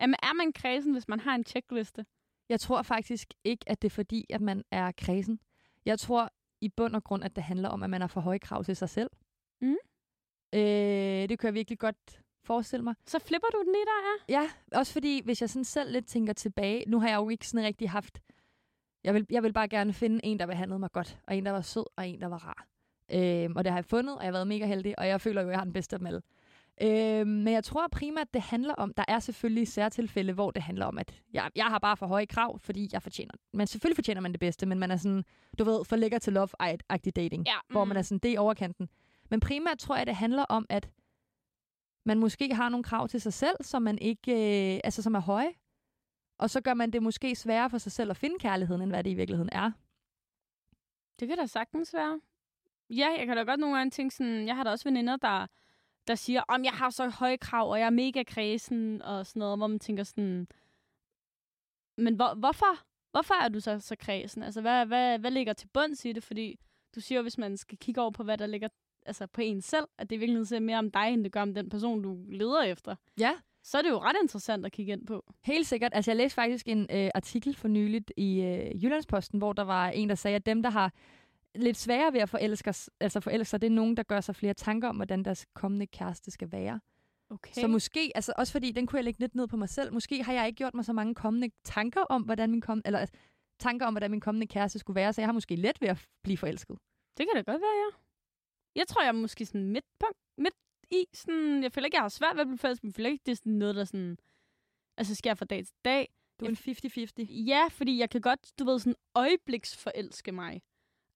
Jamen, er man kredsen, hvis man har en checkliste? jeg tror faktisk ikke, at det er fordi, at man er kredsen. Jeg tror i bund og grund, at det handler om, at man har for høje krav til sig selv. Mm. Øh, det kan jeg virkelig godt forestille mig. Så flipper du den lige der, ja? Ja, også fordi, hvis jeg sådan selv lidt tænker tilbage, nu har jeg jo ikke sådan rigtig haft, jeg vil, jeg vil bare gerne finde en, der behandlede mig godt, og en, der var sød, og en, der var rar. Øhm, og det har jeg fundet, og jeg har været mega heldig, og jeg føler jo, at jeg har den bedste af dem alle. Øhm, men jeg tror primært, det handler om, der er selvfølgelig særtilfælde, hvor det handler om, at jeg, jeg har bare for høje krav, fordi jeg fortjener Men selvfølgelig fortjener man det bedste, men man er sådan, du ved, for lækker til love-agtig dating, Ja, hvor mm. man er sådan, det er overkanten. Men primært tror jeg, det handler om, at man måske har nogle krav til sig selv, som man ikke, øh, altså som er høje. Og så gør man det måske sværere for sig selv at finde kærligheden, end hvad det i virkeligheden er. Det kan da sagtens være. Ja, jeg kan da godt nogle gange tænke sådan, jeg har da også veninder, der, der siger, om jeg har så høje krav, og jeg er mega kredsen, og sådan noget, hvor man tænker sådan, men hvor, hvorfor? Hvorfor er du så så kredsen? Altså, hvad, hvad, hvad ligger til bunds i det? Fordi du siger, hvis man skal kigge over på, hvad der ligger altså på en selv, at det i virkeligheden ser mere om dig, end det gør om den person, du leder efter. Ja, Så er det jo ret interessant at kigge ind på. Helt sikkert. Altså, jeg læste faktisk en øh, artikel for nyligt i øh, Jyllandsposten, hvor der var en, der sagde, at dem, der har lidt sværere ved at forelske, altså forelske sig, det er nogen, der gør sig flere tanker om, hvordan deres kommende kæreste skal være. Okay. Så måske, altså også fordi, den kunne jeg lægge lidt ned på mig selv, måske har jeg ikke gjort mig så mange kommende tanker om, hvordan min kom, eller altså, tanker om, hvordan min kommende kæreste skulle være, så jeg har måske let ved at blive forelsket. Det kan da godt være, ja. Jeg tror, jeg er måske sådan midt, på, midt i. Sådan, jeg føler ikke, jeg har svært ved at blive forelsket, men jeg føler ikke, det er sådan noget, der sådan... Altså, sker fra dag til dag. Du er en 50-50. Ja, fordi jeg kan godt, du ved, sådan øjebliksforelske mig.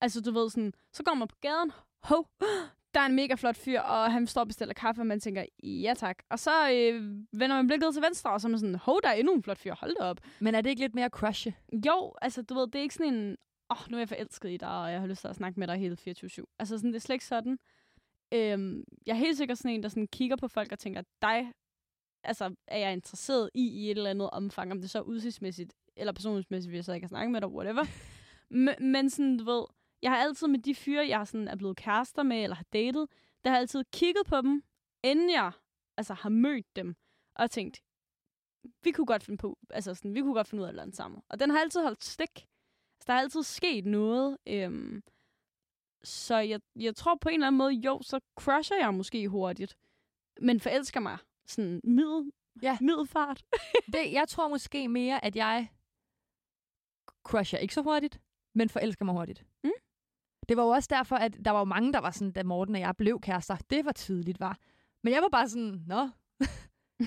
Altså, du ved, sådan, så går man på gaden, hov, der er en mega flot fyr, og han står og bestiller kaffe, og man tænker, ja tak. Og så øh, vender man blikket til venstre, og så er man sådan, hov, der er endnu en flot fyr, hold da op. Men er det ikke lidt mere crushe? Jo, altså, du ved, det er ikke sådan en, åh, oh, nu er jeg forelsket i dig, og jeg har lyst til at snakke med dig hele 24-7. Altså, sådan, det er slet ikke sådan. Øhm, jeg er helt sikkert sådan en, der sådan kigger på folk og tænker, dig, altså, er jeg interesseret i i et eller andet omfang, om det så er udsigtsmæssigt, eller personlighedsmæssigt, hvis jeg ikke kan snakke med dig, whatever. men, men sådan, du ved, jeg har altid med de fyre, jeg sådan er blevet kærester med, eller har datet, der har jeg altid kigget på dem, inden jeg altså, har mødt dem, og tænkt, vi kunne godt finde på, altså sådan, vi kunne godt finde ud af et eller andet sammen. Og den har altid holdt stik. Så der er altid sket noget. Øhm, så jeg, jeg tror på en eller anden måde, jo, så crusher jeg måske hurtigt. Men forelsker mig sådan middel, Ja. middelfart. Det, jeg tror måske mere, at jeg crusher ikke så hurtigt, men forelsker mig hurtigt. Det var jo også derfor, at der var jo mange, der var sådan, da Morten og jeg blev kærester. Det var tidligt, var. Men jeg var bare sådan, nå,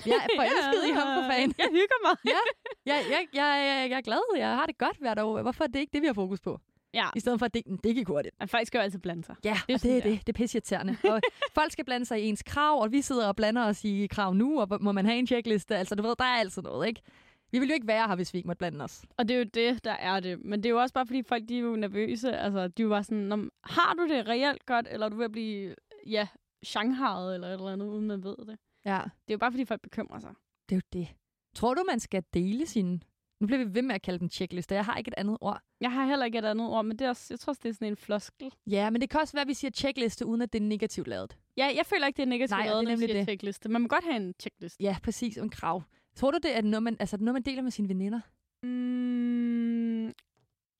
jeg er forelsket i ham for fanden. Jeg hygger mig. Ja. Jeg, jeg, jeg, jeg, jeg er glad, jeg har det godt hvert år. Hvorfor er det ikke det, vi har fokus på? Ja, I stedet for, at det, det gik hurtigt. man faktisk skal jo altid blande sig. Ja, Det er det og det er. det. Det er pisseirriterende. og folk skal blande sig i ens krav, og vi sidder og blander os i krav nu, og må man have en checkliste? Altså, du ved, der er altid noget, ikke? Vi ville jo ikke være her, hvis vi ikke måtte blande os. Og det er jo det, der er det. Men det er jo også bare, fordi folk de er jo nervøse. Altså, de bare sådan, "Nå, men har du det reelt godt, eller er du ved at blive, ja, shanghajet eller et eller andet, uden man ved det. Ja, Det er jo bare, fordi folk bekymrer sig. det er jo det. Tror du, man skal dele sin... Nu bliver vi ved med at kalde den checkliste. Jeg har ikke et andet ord. Jeg har heller ikke et andet ord, men det er også, jeg tror også, det er sådan en floskel. Ja, men det kan også være, at vi siger checkliste, uden at det er negativt lavet. Ja, jeg føler ikke, det er negativt Nej, lavet, det er når vi nemlig siger det. checkliste. Man må godt have en checkliste. Ja, præcis. En krav. Tror du, det er noget, man, altså, noget, man deler med sine veninder? Mm,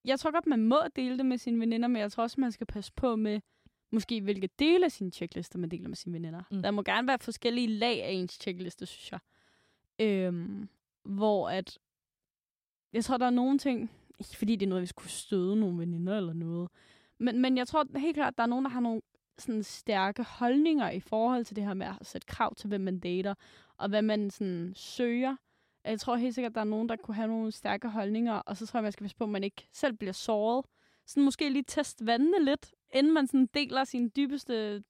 jeg tror godt, man må dele det med sine veninder, men jeg tror også, man skal passe på med, måske hvilke dele af sine checklister, man deler med sine veninder. Mm. Der må gerne være forskellige lag af ens checkliste, synes jeg. Øhm, hvor at, jeg tror, der er nogle ting, ikke fordi det er noget, vi skulle støde nogle veninder eller noget, men, men jeg tror helt klart, der er nogen, der har nogle sådan stærke holdninger i forhold til det her med at sætte krav til, hvem man dater, og hvad man sådan søger. Jeg tror helt sikkert, at der er nogen, der kunne have nogle stærke holdninger, og så tror jeg, man skal passe på, at man ikke selv bliver såret. Sådan måske lige teste vandene lidt, inden man sådan deler sin dybeste,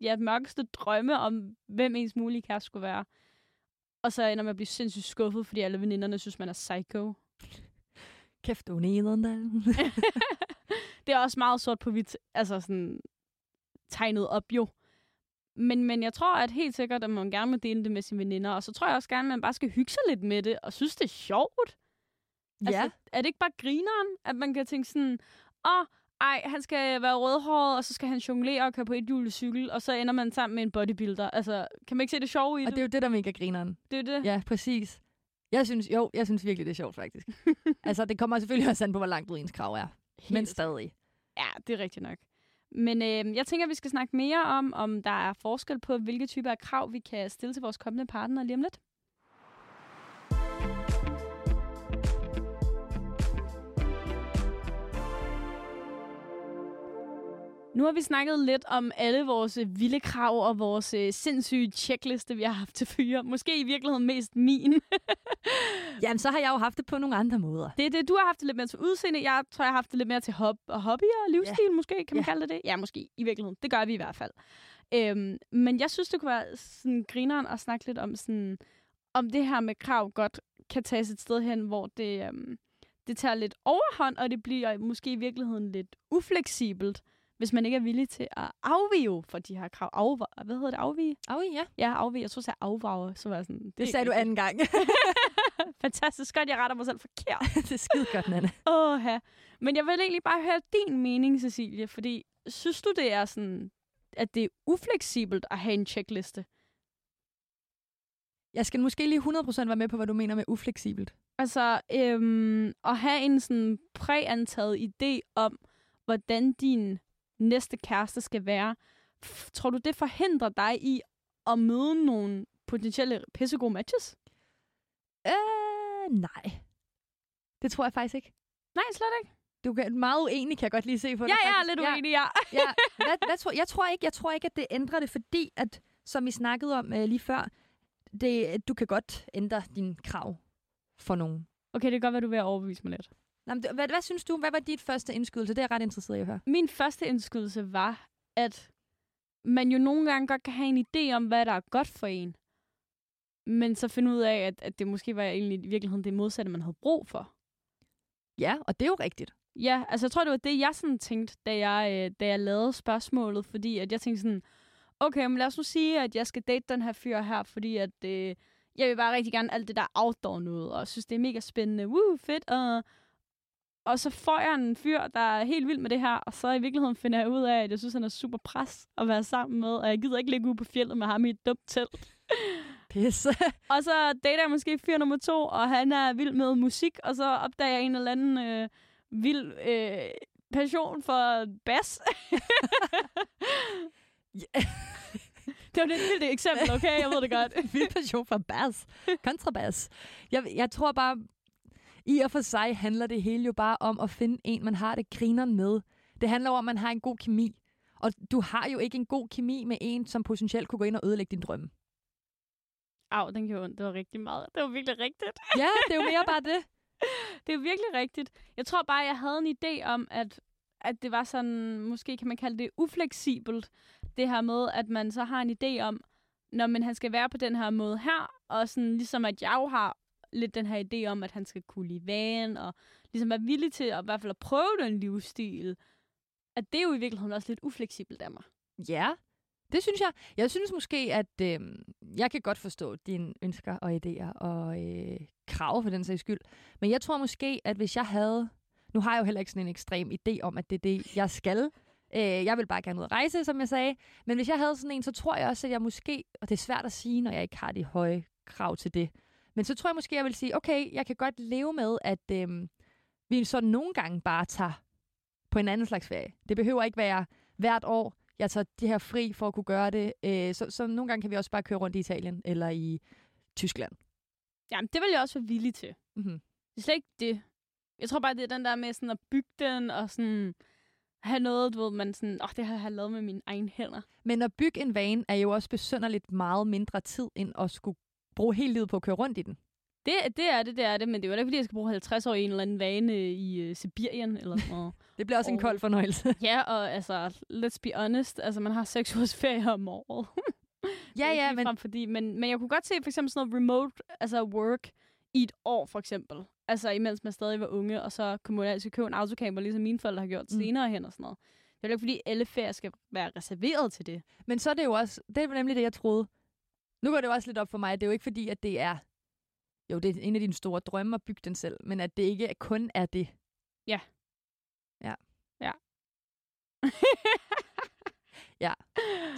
ja, mørkeste drømme om, hvem ens mulige kæreste skulle være. Og så ender man at blive sindssygt skuffet, fordi alle veninderne synes, man er psycho. Kæft, du er det er også meget sort på hvidt, altså sådan tegnet op jo. Men, men jeg tror, at helt sikkert, at man gerne må dele det med sine veninder. Og så tror jeg også gerne, at man bare skal hygge sig lidt med det, og synes, det er sjovt. ja. Altså, er det ikke bare grineren, at man kan tænke sådan, åh, oh, ej, han skal være rødhåret, og så skal han jonglere og køre på et cykel, og så ender man sammen med en bodybuilder. Altså, kan man ikke se det sjove i Og det? det er jo det, der er mega grineren. det er det. Ja, præcis. Jeg synes, jo, jeg synes virkelig, det er sjovt, faktisk. altså, det kommer selvfølgelig også an på, hvor langt ud ens krav er. Men Helt stadig. Ja, det er rigtigt nok. Men øh, jeg tænker, at vi skal snakke mere om, om der er forskel på, hvilke typer af krav, vi kan stille til vores kommende partner lige om lidt. Nu har vi snakket lidt om alle vores øh, vilde krav og vores øh, sindssyge checkliste, vi har haft til fyre. Måske i virkeligheden mest min. Jamen, så har jeg jo haft det på nogle andre måder. Det er det, du har haft det lidt mere til udseende. Jeg tror, jeg har haft det lidt mere til hop og hobby og livsstil, ja. måske, kan man ja. kalde det det? Ja, måske, i virkeligheden. Det gør vi i hvert fald. Øhm, men jeg synes, det kunne være sådan grineren at snakke lidt om, sådan, om det her med krav godt kan tages et sted hen, hvor det, øhm, det tager lidt overhånd, og det bliver måske i virkeligheden lidt ufleksibelt hvis man ikke er villig til at afvige for de her krav. Afva- hvad hedder det? Afvige? Afvige, ja. Ja, afvige. Jeg tror, jeg afvage. Så var jeg sådan, det, det sagde du anden gang. Fantastisk godt, jeg retter mig selv forkert. det er skide godt, Nanne. Åh, ja. Men jeg vil egentlig bare høre din mening, Cecilie, fordi synes du, det er sådan, at det er ufleksibelt at have en checkliste? Jeg skal måske lige 100% være med på, hvad du mener med ufleksibelt. Altså, øhm, at have en sådan præantaget idé om, hvordan din næste kæreste skal være. Tror du, det forhindrer dig i at møde nogle potentielle pissegode matches? Øh, nej. Det tror jeg faktisk ikke. Nej, slet ikke. Du er meget uenig, kan jeg godt lige se på dig. Ja, jeg er lidt uenig, ja. ja. Hvad, hvad tror, jeg, tror ikke, jeg tror ikke, at det ændrer det, fordi at, som vi snakkede om uh, lige før, det, du kan godt ændre din krav for nogen. Okay, det kan godt være, du vil overbevise mig lidt. Nå, men, hvad, hvad synes du? Hvad var dit første indskydelse? Det er jeg ret interesseret i at høre. Min første indskydelse var, at man jo nogle gange godt kan have en idé om, hvad der er godt for en. Men så finde ud af, at, at det måske var egentlig i virkeligheden det modsatte, man havde brug for. Ja, og det er jo rigtigt. Ja, altså jeg tror, det var det, jeg sådan tænkte, da jeg, øh, da jeg lavede spørgsmålet, fordi at jeg tænkte sådan, okay, men lad os nu sige, at jeg skal date den her fyr her, fordi at øh, jeg vil bare rigtig gerne alt det der outdoor noget, og synes, det er mega spændende, woo, fedt, og og så får jeg en fyr, der er helt vild med det her, og så i virkeligheden finder jeg ud af, at jeg synes, han er super pres at være sammen med, og jeg gider ikke ligge ude på fjellet med ham i et dumt telt. Pisse. og så dater jeg måske fyr nummer to, og han er vild med musik, og så opdager jeg en eller anden øh, vild øh, passion for bas. Det var et vildt eksempel, okay? Jeg ved det godt. Vild passion for bass. Kontrabas. Jeg, jeg tror bare, i og for sig handler det hele jo bare om at finde en, man har det grineren med. Det handler om, at man har en god kemi. Og du har jo ikke en god kemi med en, som potentielt kunne gå ind og ødelægge din drømme. Au, den gjorde ondt. Det var rigtig meget. Det var virkelig rigtigt. ja, det er jo mere bare det. det er virkelig rigtigt. Jeg tror bare, jeg havde en idé om, at, at det var sådan, måske kan man kalde det ufleksibelt. Det her med, at man så har en idé om, når man han skal være på den her måde her, og sådan ligesom at jeg jo har lidt den her idé om, at han skal kunne lide van, og ligesom være villig til at i hvert fald at prøve den livsstil, at det er jo i virkeligheden også lidt ufleksibelt af mig. Ja, det synes jeg. Jeg synes måske, at øh, jeg kan godt forstå dine ønsker og idéer og øh, krav for den sags skyld. Men jeg tror måske, at hvis jeg havde... Nu har jeg jo heller ikke sådan en ekstrem idé om, at det er det, jeg skal. Øh, jeg vil bare gerne ud og rejse, som jeg sagde. Men hvis jeg havde sådan en, så tror jeg også, at jeg måske... Og det er svært at sige, når jeg ikke har de høje krav til det. Men så tror jeg måske, jeg vil sige, okay, jeg kan godt leve med, at øhm, vi så nogle gange bare tager på en anden slags ferie. Det behøver ikke være hvert år, jeg tager det her fri for at kunne gøre det. Øh, så, så nogle gange kan vi også bare køre rundt i Italien eller i Tyskland. Jamen, det vil jeg også være villig til. Mm-hmm. Det er slet ikke det. Jeg tror bare, det er den der med sådan at bygge den og sådan have noget, du ved, man sådan, åh, oh, det har jeg lavet med mine egne hænder. Men at bygge en vane er jo også besønderligt meget mindre tid, end at skulle bruge hele livet på at køre rundt i den. Det, det er det, det er det, men det er jo ikke, fordi jeg skal bruge 50 år i en eller anden vane i uh, Sibirien. Eller sådan det bliver også og, en kold fornøjelse. ja, og altså, let's be honest, altså man har seks ugers ferie om året. ja, ja, men... Frem, fordi, men... Men jeg kunne godt se for eksempel sådan noget remote altså work i et år, for eksempel. Altså imens man stadig var unge, og så kunne man altid købe en autocamper, ligesom mine forældre har gjort mm. senere hen og sådan noget. Det er jo ikke, fordi alle ferier skal være reserveret til det. Men så er det jo også, det er nemlig det, jeg troede. Nu går det jo også lidt op for mig, det er jo ikke fordi, at det er, jo, det er en af dine store drømme at bygge den selv, men at det ikke kun er det. Ja. Ja. Ja. ja.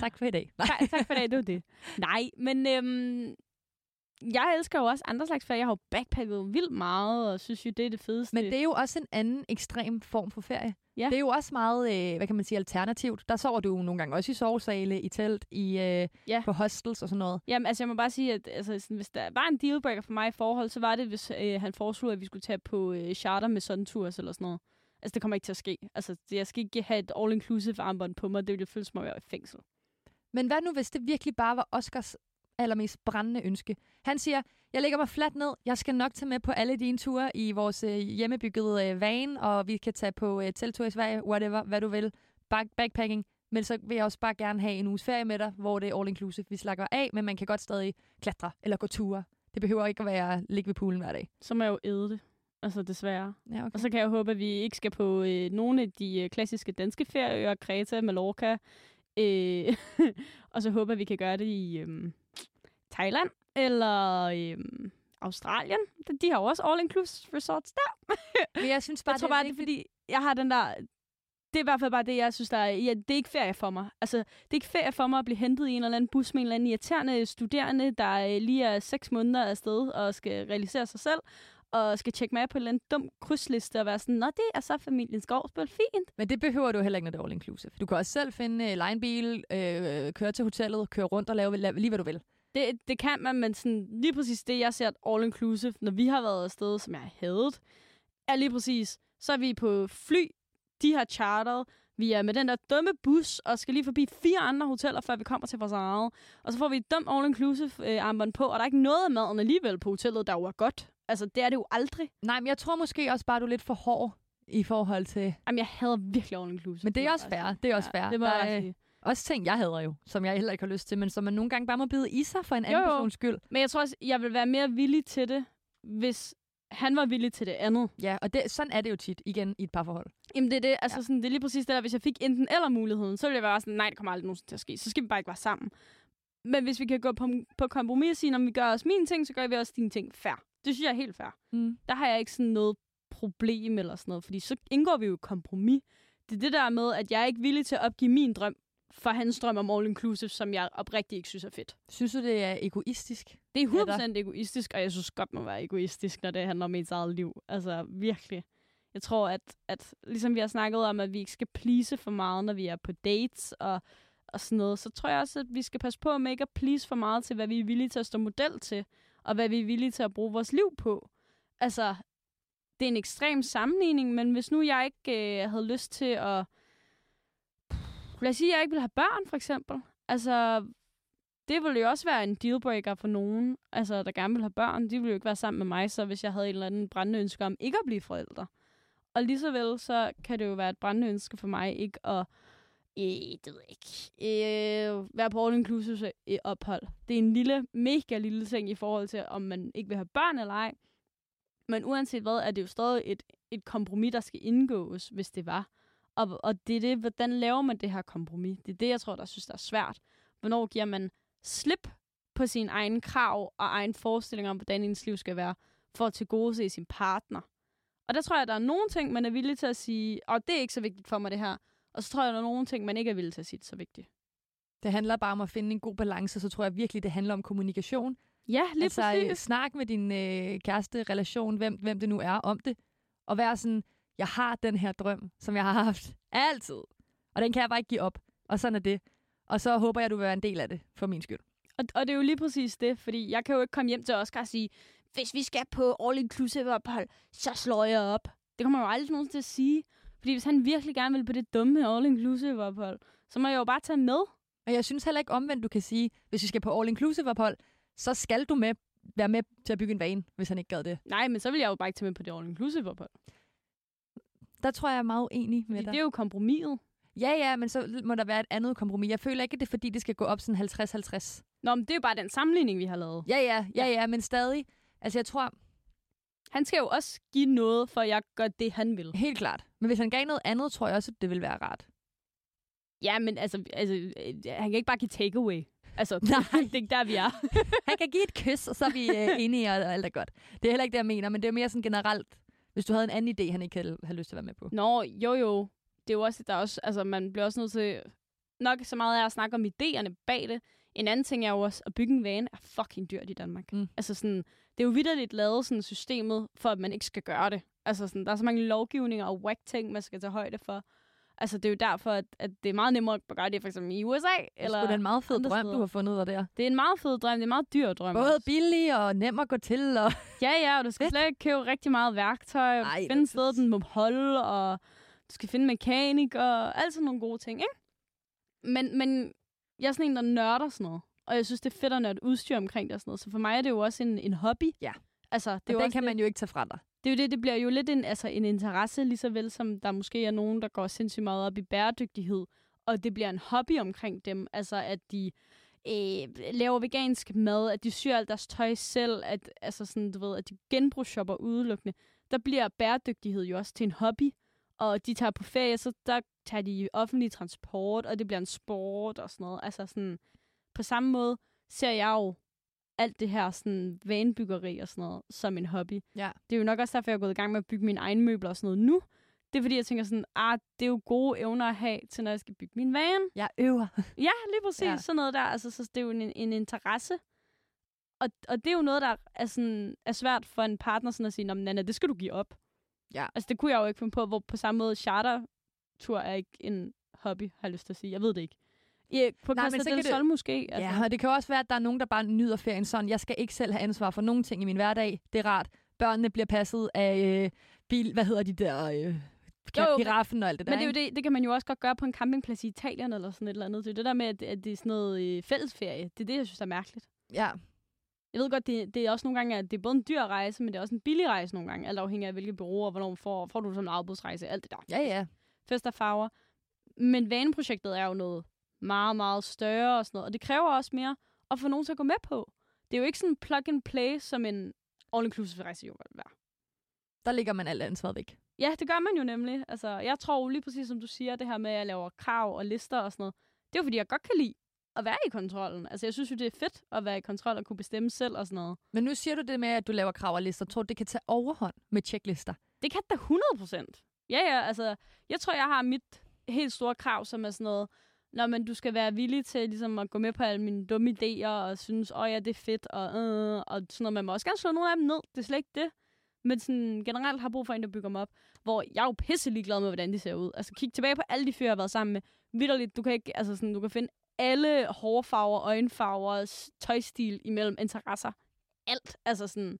Tak for i dag. Nej. tak, tak for i dag, det var det. Nej, men øhm, jeg elsker jo også andre slags ferie. Jeg har jo backpacket vildt meget, og synes jo, det er det fedeste. Men det er jo også en anden ekstrem form for ferie. Ja. Det er jo også meget, øh, hvad kan man sige, alternativt. Der sover du nogle gange også i sovesale, i telt, i, øh, Ja. på hostels og sådan noget. Jamen, altså, jeg må bare sige, at altså, sådan, hvis der var en dealbreaker for mig i forhold, så var det, hvis øh, han foreslog, at vi skulle tage på øh, charter med sådan tours eller sådan noget. Altså, det kommer ikke til at ske. Altså, jeg skal ikke have et all-inclusive armbånd på mig. Det ville føles som at være i fængsel. Men hvad nu, hvis det virkelig bare var Oscars allermest brændende ønske? Han siger, jeg lægger mig fladt ned. Jeg skal nok tage med på alle dine ture i vores øh, hjemmebyggede øh, van, og vi kan tage på øh, teltur i Sverige, whatever, hvad du vil. Back- backpacking. Men så vil jeg også bare gerne have en uges ferie med dig, hvor det er all inclusive. Vi slakker af, men man kan godt stadig klatre eller gå ture. Det behøver ikke at være ligge ved poolen hver dag. Så må jeg jo æde det. Altså, desværre. Ja, okay. Og så kan jeg håbe, at vi ikke skal på øh, nogle af de øh, klassiske danske ferieøer, Kreta, Mallorca. Øh, og så håber at vi kan gøre det i øh, Thailand eller øh, Australien. De- har jo også all-inclusive resorts der. Men jeg synes bare, jeg tror bare, det er fordi, jeg har den der... Det er i hvert fald bare det, jeg synes, der er... Ja, det er ikke ferie for mig. Altså, det er ikke ferie for mig at blive hentet i en eller anden bus med en eller anden irriterende studerende, der øh, lige er seks måneder afsted og skal realisere sig selv, og skal tjekke med på en eller anden dum krydsliste og være sådan, Nå, det er så familiens gårdsspil. Fint. Men det behøver du heller ikke, når det er all inclusive. Du kan også selv finde øh, lege en bil, øh, køre til hotellet, køre rundt og lave lave lige, hvad du vil. Det, det kan man, men sådan, lige præcis det, jeg ser all-inclusive, når vi har været afsted, som jeg har hadet, er lige præcis, så er vi på fly, de har charteret, vi er med den der dumme bus, og skal lige forbi fire andre hoteller, før vi kommer til vores eget. Og så får vi et dumt all-inclusive øh, på, og der er ikke noget af maden alligevel på hotellet, der jo er godt. Altså, det er det jo aldrig. Nej, men jeg tror måske også bare, du er lidt for hård i forhold til... Jamen, jeg hader virkelig all-inclusive. Men det er også bare fair. Det er også fair. Det må Der jeg sige. Også ting, jeg hader jo, som jeg heller ikke har lyst til, men som man nogle gange bare må bide i sig for en anden Jo, jo. persons skyld. Men jeg tror også, jeg vil være mere villig til det, hvis han var villig til det andet. Ja, og det, sådan er det jo tit igen i et parforhold. Jamen det er det, altså Ja. sådan, det er lige præcis det der, hvis jeg fik enten eller muligheden, så ville jeg være sådan, nej, det kommer aldrig nogensinde til at ske, så skal vi bare ikke være sammen. Men hvis vi kan gå på, på kompromis og sige, når vi gør os mine ting, så gør vi også dine ting fair. Det synes jeg er helt fair. Mm. Der har jeg ikke sådan noget problem eller sådan noget, fordi så indgår vi jo kompromis. Det er det der med, at jeg er ikke villig til at opgive min drøm for hans drøm om all inclusive, som jeg oprigtigt ikke synes er fedt. Synes du, det er egoistisk? Det er Er der- 100% egoistisk, og jeg synes godt, man må være egoistisk, når det handler om ens eget liv. Altså, virkelig. Jeg tror, at, at ligesom vi har snakket om, at vi ikke skal please for meget, når vi er på dates og, og sådan noget, så tror jeg også, at vi skal passe på med ikke at please for meget til, hvad vi er villige til at stå model til, og hvad vi er villige til at bruge vores liv på. Altså, det er en ekstrem sammenligning, men hvis nu jeg ikke øh, havde lyst til at... Vil jeg sige, at jeg ikke vil have børn, for eksempel. Altså, det ville jo også være en dealbreaker for nogen, altså, der gerne vil have børn. De ville jo ikke være sammen med mig, så hvis jeg havde et eller andet brændende ønske om ikke at blive forældre. Og lige så vel, så kan det jo være et brændende ønske for mig ikke at øh, det ved jeg ikke, øh, være på all-inclusive øh, ophold. Det er en lille, mega lille ting i forhold til, om man ikke vil have børn eller ej. Men uanset hvad, er det jo stadig et, et kompromis, der skal indgås, hvis det var. Og, og det er det, hvordan laver man det her kompromis? Det er det, jeg tror, der synes, der er svært. Hvornår giver man slip på sine egne krav og egen forestillinger om, hvordan ens liv skal være, for at tilgodese sin partner. Og der tror jeg, der er nogle ting, man er villig til at sige, og det er ikke så vigtigt for mig, det her. Og så tror jeg, der er nogle ting, man ikke er villig til at sige, det er så vigtigt. Det handler bare om at finde en god balance, så tror jeg virkelig, det handler om kommunikation. Ja, lige altså, øh, præcis. snak med din øh, kæreste, relation, hvem, hvem det nu er, om det. Og være sådan, jeg har den her drøm, som jeg har haft altid. Og den kan jeg bare ikke give op. Og sådan er det. Og så håber jeg, du vil være en del af det, for min skyld. Og, og det er jo lige præcis det, fordi jeg kan jo ikke komme hjem til Oscar og sige, hvis vi skal på all-inclusive ophold, så slår jeg op. Det kommer jo aldrig nogen til at sige. Fordi hvis han virkelig gerne vil på det dumme all-inclusive ophold, så må jeg jo bare tage med. Og jeg synes heller ikke omvendt, du kan sige, hvis vi skal på all-inclusive ophold, så skal du med, være med til at bygge en vane, hvis han ikke gad det. Nej, men så vil jeg jo bare ikke tage med på det all-inclusive ophold. Der tror jeg, jeg er meget enig med dig. det er jo kompromiset. Ja, ja, men så må der være et andet kompromis. Jeg føler ikke, at det er fordi, det skal gå op sådan 50-50. Nå, men det er jo bare den sammenligning, vi har lavet. Ja, ja, ja, ja, men stadig. Altså, jeg tror Han skal jo også give noget, for at jeg gør det, han vil. helt klart. Men hvis han gav noget andet, tror jeg også, at det ville være rart. Ja, men altså, altså øh, han kan ikke bare give takeaway. Altså, Nej. det er ikke der, vi er. Han kan give et kys, og så er vi øh, enige, og, og alt er godt. Det er heller ikke det, jeg mener, men det er mere sådan generelt, hvis du havde en anden idé, han ikke havde, havde lyst til at være med på. Nå, jo jo. Det er jo også, der er også, altså man bliver også nødt til, nok så meget af at snakke om idéerne bag det, En anden ting er jo også, at bygge en van er fucking dyrt i Danmark. Mm. Altså sådan, det er jo vidderligt lavet sådan systemet, for at man ikke skal gøre det. Altså sådan, der er så mange lovgivninger og whack ting, man skal tage højde for. Altså det er jo derfor, at, at det er meget nemmere at gøre det for eksempel i USA. Eller det er en meget fed drøm, steder. du har fundet dig der. Det er en meget fed drøm, det er en meget dyr drøm. Både også. billig og nem at gå til. Og... Ja, ja, og du skal slet ikke købe rigtig meget værktøj, og Ej, finde et sted, den må holde, og du skal finde mekanik, og alt sådan nogle gode ting, ikke? Men, men jeg er sådan en, der nørder sådan noget, og jeg synes, det er fedt at nørde udstyr omkring det og sådan noget, så for mig er det jo også en, en hobby. Ja. Altså, det er jo den kan det, man jo ikke tage fra dig det er jo det, det bliver jo lidt en, altså en interesse, lige så vel som der måske er nogen, der går sindssygt meget op i bæredygtighed, og det bliver en hobby omkring dem. Altså, at de øh, laver vegansk mad, at de syr alt deres tøj selv, at, altså sådan, du ved, at de genbrugsshopper udelukkende. Der bliver bæredygtighed jo også til en hobby, og de tager på ferie, så der tager de offentlig transport, og det bliver en sport og sådan noget. Altså sådan, på samme måde ser jeg jo alt det her sådan vanebyggeri og sådan noget som en hobby. Ja. Det er jo nok også derfor, jeg er gået i gang med at bygge mine egne møbler og sådan noget nu. Det er fordi, jeg tænker sådan, ah, det er jo gode evner at have til, når jeg skal bygge min van. Jeg øver. Ja, lige præcis. Ja. Ja. Sådan noget der. Altså, så det er jo en, en interesse. Og, og det er jo noget, der er, sådan, er svært for en partner sådan at sige, Nå, men Nana, det skal du give op. Ja. Altså, det kunne jeg jo ikke finde på, hvor på samme måde chartertur er ikke en hobby, har jeg lyst til at sige. Jeg ved det ikke. Ja, på Nej, men så kan det- Sol måske. Altså. Ja, og det kan også være, at der er nogen, der bare nyder ferien sådan. Jeg skal ikke selv have ansvar for nogen ting i min hverdag. Det er rart. Børnene bliver passet af øh, bil... Hvad hedder de der... Øh, Jo, giraffen og alt det der, Men det er jo det, det kan man jo også godt gøre på en campingplads i Italien eller sådan et eller andet. Det er det der med, at, at det er sådan noget øh, fællesferie. Det er det, jeg synes er mærkeligt. Ja, Jeg ved godt, det, det er også nogle gange, at det er både en dyr rejse, men det er også en billig rejse nogle gange, alt afhængig af, hvilke bureauer, hvornår får, får du som en afbudsrejse, alt det der. ja, ja. Fest og farver. Men vaneprojektet er jo noget meget, meget større og sådan noget, og det kræver også mere at få nogen til at gå med på. Det er jo ikke sådan plug and play, som en all-inclusive rejse jo vil være. Der ligger man alt ansvaret væk. Ja, det gør man jo nemlig. Altså, jeg tror lige præcis, som du siger, det her med, at jeg laver krav og lister og sådan noget. Det er jo, fordi jeg godt kan lide at være i kontrollen. Altså, jeg synes jo, det er fedt at være i kontrol og kunne bestemme selv og sådan noget. Men nu siger du det med, at du laver krav og lister. Tror du, det kan tage overhånd med checklister? Det kan da 100 procent. Ja, ja, altså, jeg tror, jeg har mit helt store krav, som er sådan noget, når men du skal være villig til ligesom, at gå med på alle mine dumme idéer, og synes, åh ja, det er fedt, og, øh, og sådan noget. Man må også gerne slå nogle af dem ned, det er slet ikke det. Men sådan, generelt har brug for en, der bygger dem op, hvor jeg er jo pisselig glad med, hvordan de ser ud. Altså, kig tilbage på alle de fyre, jeg har været sammen med. Vitterligt, du kan ikke, altså sådan, du kan finde alle hårfarver, øjenfarver, tøjstil imellem interesser. Alt. Altså sådan,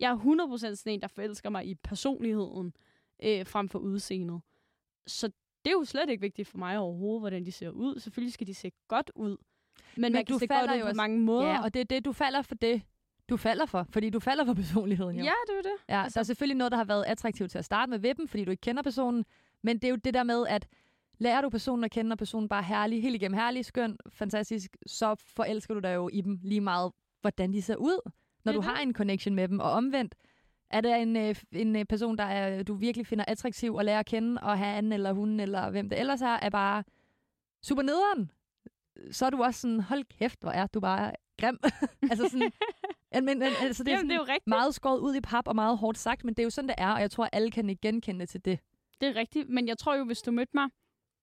jeg er 100% sådan en, der forelsker mig i personligheden, øh, frem for udseendet. Så det er jo slet ikke vigtigt for mig overhovedet, hvordan de ser ud. Selvfølgelig skal de se godt ud. Men, Men man du kan se falder godt ud på også- mange måder. Ja, og det er det, du falder for det, du falder for. Fordi du falder for personligheden, jo. ja, det er det. Ja, Altså- der er selvfølgelig noget, der har været attraktivt til at starte med ved dem, fordi du ikke kender personen. Men det er jo det der med, at lærer du personen at kende, og personen bare er herlig, helt igennem herlig, skøn, fantastisk, så forelsker du dig jo i dem lige meget, hvordan de ser ud, når du det. har en connection med dem. Og omvendt, er det en, øh, en øh, person, der er, du virkelig finder attraktiv at lære at kende, og han eller hun, eller hvem det ellers er, er bare super nederen, så er du også sådan, hold kæft, hvor er du bare grim. altså sådan, men, men, altså, det er, Jamen, det er jo rigtigt. meget skåret ud i pap og meget hårdt sagt, men det er jo sådan, det er, og jeg tror, alle kan ikke genkende til det. Det er rigtigt. Men jeg tror jo, hvis du mødte mig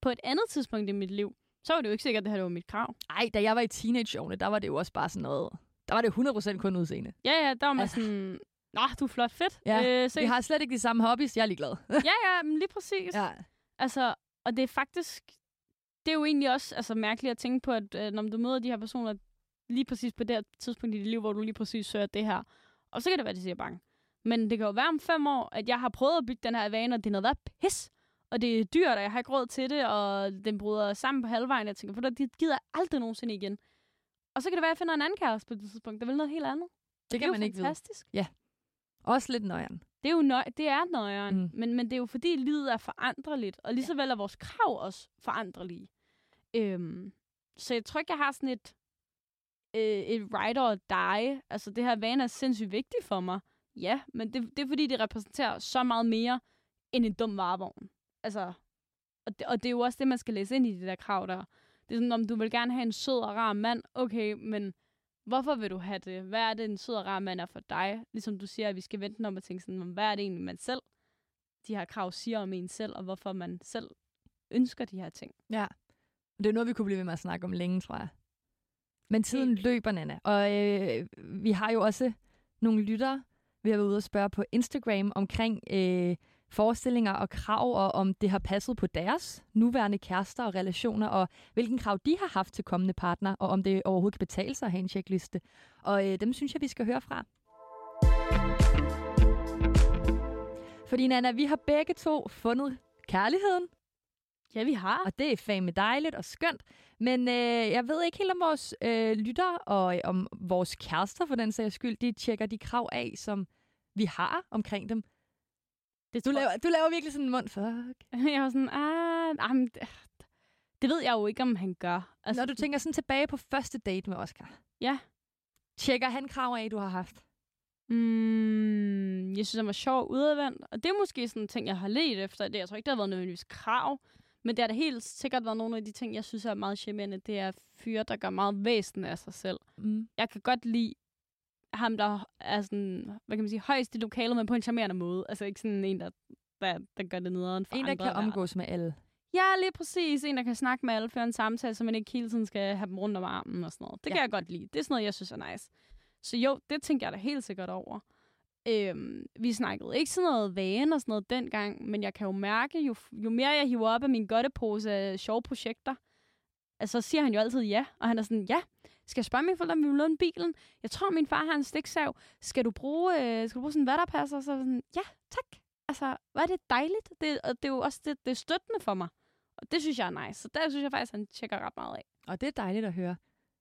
på et andet tidspunkt i mit liv, så var det jo ikke sikkert, at det her var mit krav. Ej, da jeg var i teenageårene, der var det jo også bare sådan noget... Der var det 100% kun udseende. Ja, ja, der var man Altså. sådan, Nå, du er flot, fedt. Ja, øh. Vi har slet ikke de samme hobbies, jeg er ligeglad. ja, ja, men lige præcis. ja. Altså, og det er faktisk, det er jo egentlig også altså, mærkeligt at tænke på, at øh, når du møder de her personer lige præcis på det her tidspunkt i dit liv, hvor du lige præcis søger det her, og så kan det være, at de siger bange. Men det kan jo være om fem år, at jeg har prøvet at bygge den her vane, og det er noget været pis. Og det er dyrt, og jeg har ikke råd til det, og den bryder sammen på halvvejen. Jeg tænker, for det gider jeg aldrig nogensinde igen. Og så kan det være, at jeg finder en anden kæreste på det tidspunkt. Det vil noget helt andet. Det det kan man ikke vide. fantastisk. Også lidt nøjeren. Det er jo nøj, det er nøjeren, Mm. men, men det er jo fordi, livet er foranderligt, og lige så vel er vores krav også foranderlige. Øhm, så jeg tror ikke, jeg har sådan et, øh, et ride or die. Altså, det her vane er sindssygt vigtigt for mig. Ja, men det, det er fordi, det repræsenterer så meget mere end en dum varevogn. Altså, og det, og det er jo også det, man skal læse ind i det der krav der. Det er sådan, om du vil gerne have en sød og rar mand, okay, men hvorfor vil du have det? Hvad er det, en sød og rar mand er for dig? Ligesom du siger, at vi skal vente om at tænke sådan, "Jamen, hvad er det egentlig, man selv, de her krav siger om en selv, og hvorfor man selv ønsker de her ting. Ja. Det er noget, vi kunne blive ved med at snakke om længe, tror jeg. Men tiden Helt. løber, Nana. Og øh, vi har jo også nogle lyttere, vi har været ude og spørge på Instagram omkring øh, forestillinger og krav, og om det har passet på deres nuværende kærester og relationer, og hvilken krav de har haft til kommende partner, og om det overhovedet kan betale sig at have en checkliste. Og øh, dem synes jeg, vi skal høre fra. Fordi Nana, vi har begge to fundet kærligheden, Ja, vi har. og det er fandme dejligt og skønt. Men øh, jeg ved ikke helt om vores øh, lyttere og øh, om vores kærester for den sags skyld, de tjekker de krav af, som vi har omkring dem. Det Du laver, du laver virkelig sådan en mund, fuck. Jeg var sådan, ah, ah men, det, det ved jeg jo ikke, om han gør. Altså, Når du tænker sådan tilbage på første date med Oscar. Ja. Tjekker han krav af, du har haft? Mm, jeg synes, han var sjov udadvendt. Og det er måske sådan en ting, jeg har let efter. Det, jeg tror ikke, det har været nødvendigvis krav. Men det har da helt sikkert været nogle af de ting, jeg synes er meget charmerende. Det er fyre, der gør meget væsen af sig selv. Mm. Jeg kan godt lide ham, der er sådan, hvad kan man sige, højst i lokalet, men på en charmerende måde. Altså ikke sådan en, der, der, der gør det nederen for En, der andre kan omgås med alle. Ja, lige præcis. En, der kan snakke med alle, føre en samtale, så man ikke hele tiden skal have dem rundt om armen og sådan noget. Det Ja. kan jeg godt lide. Det er sådan noget, jeg synes er nice. Så jo, det tænker jeg da helt sikkert over. Øhm, vi snakkede ikke sådan noget vane og sådan noget dengang, men jeg kan jo mærke, jo, jo mere jeg hiver op af min godtepose af sjove projekter, altså, så siger han jo altid ja. Og han er sådan, ja, skal jeg spørge mine forældre, om vi vil låne bilen? Jeg tror, min far har en stiksav. Skal du bruge, øh, skal du bruge sådan en vatterpasser? Så sådan, ja, tak. Altså, er det dejligt. Det, og det er jo også det, det er støttende for mig. Og det synes jeg er nice. Så der synes jeg faktisk, han tjekker ret meget af. Og det er dejligt at høre.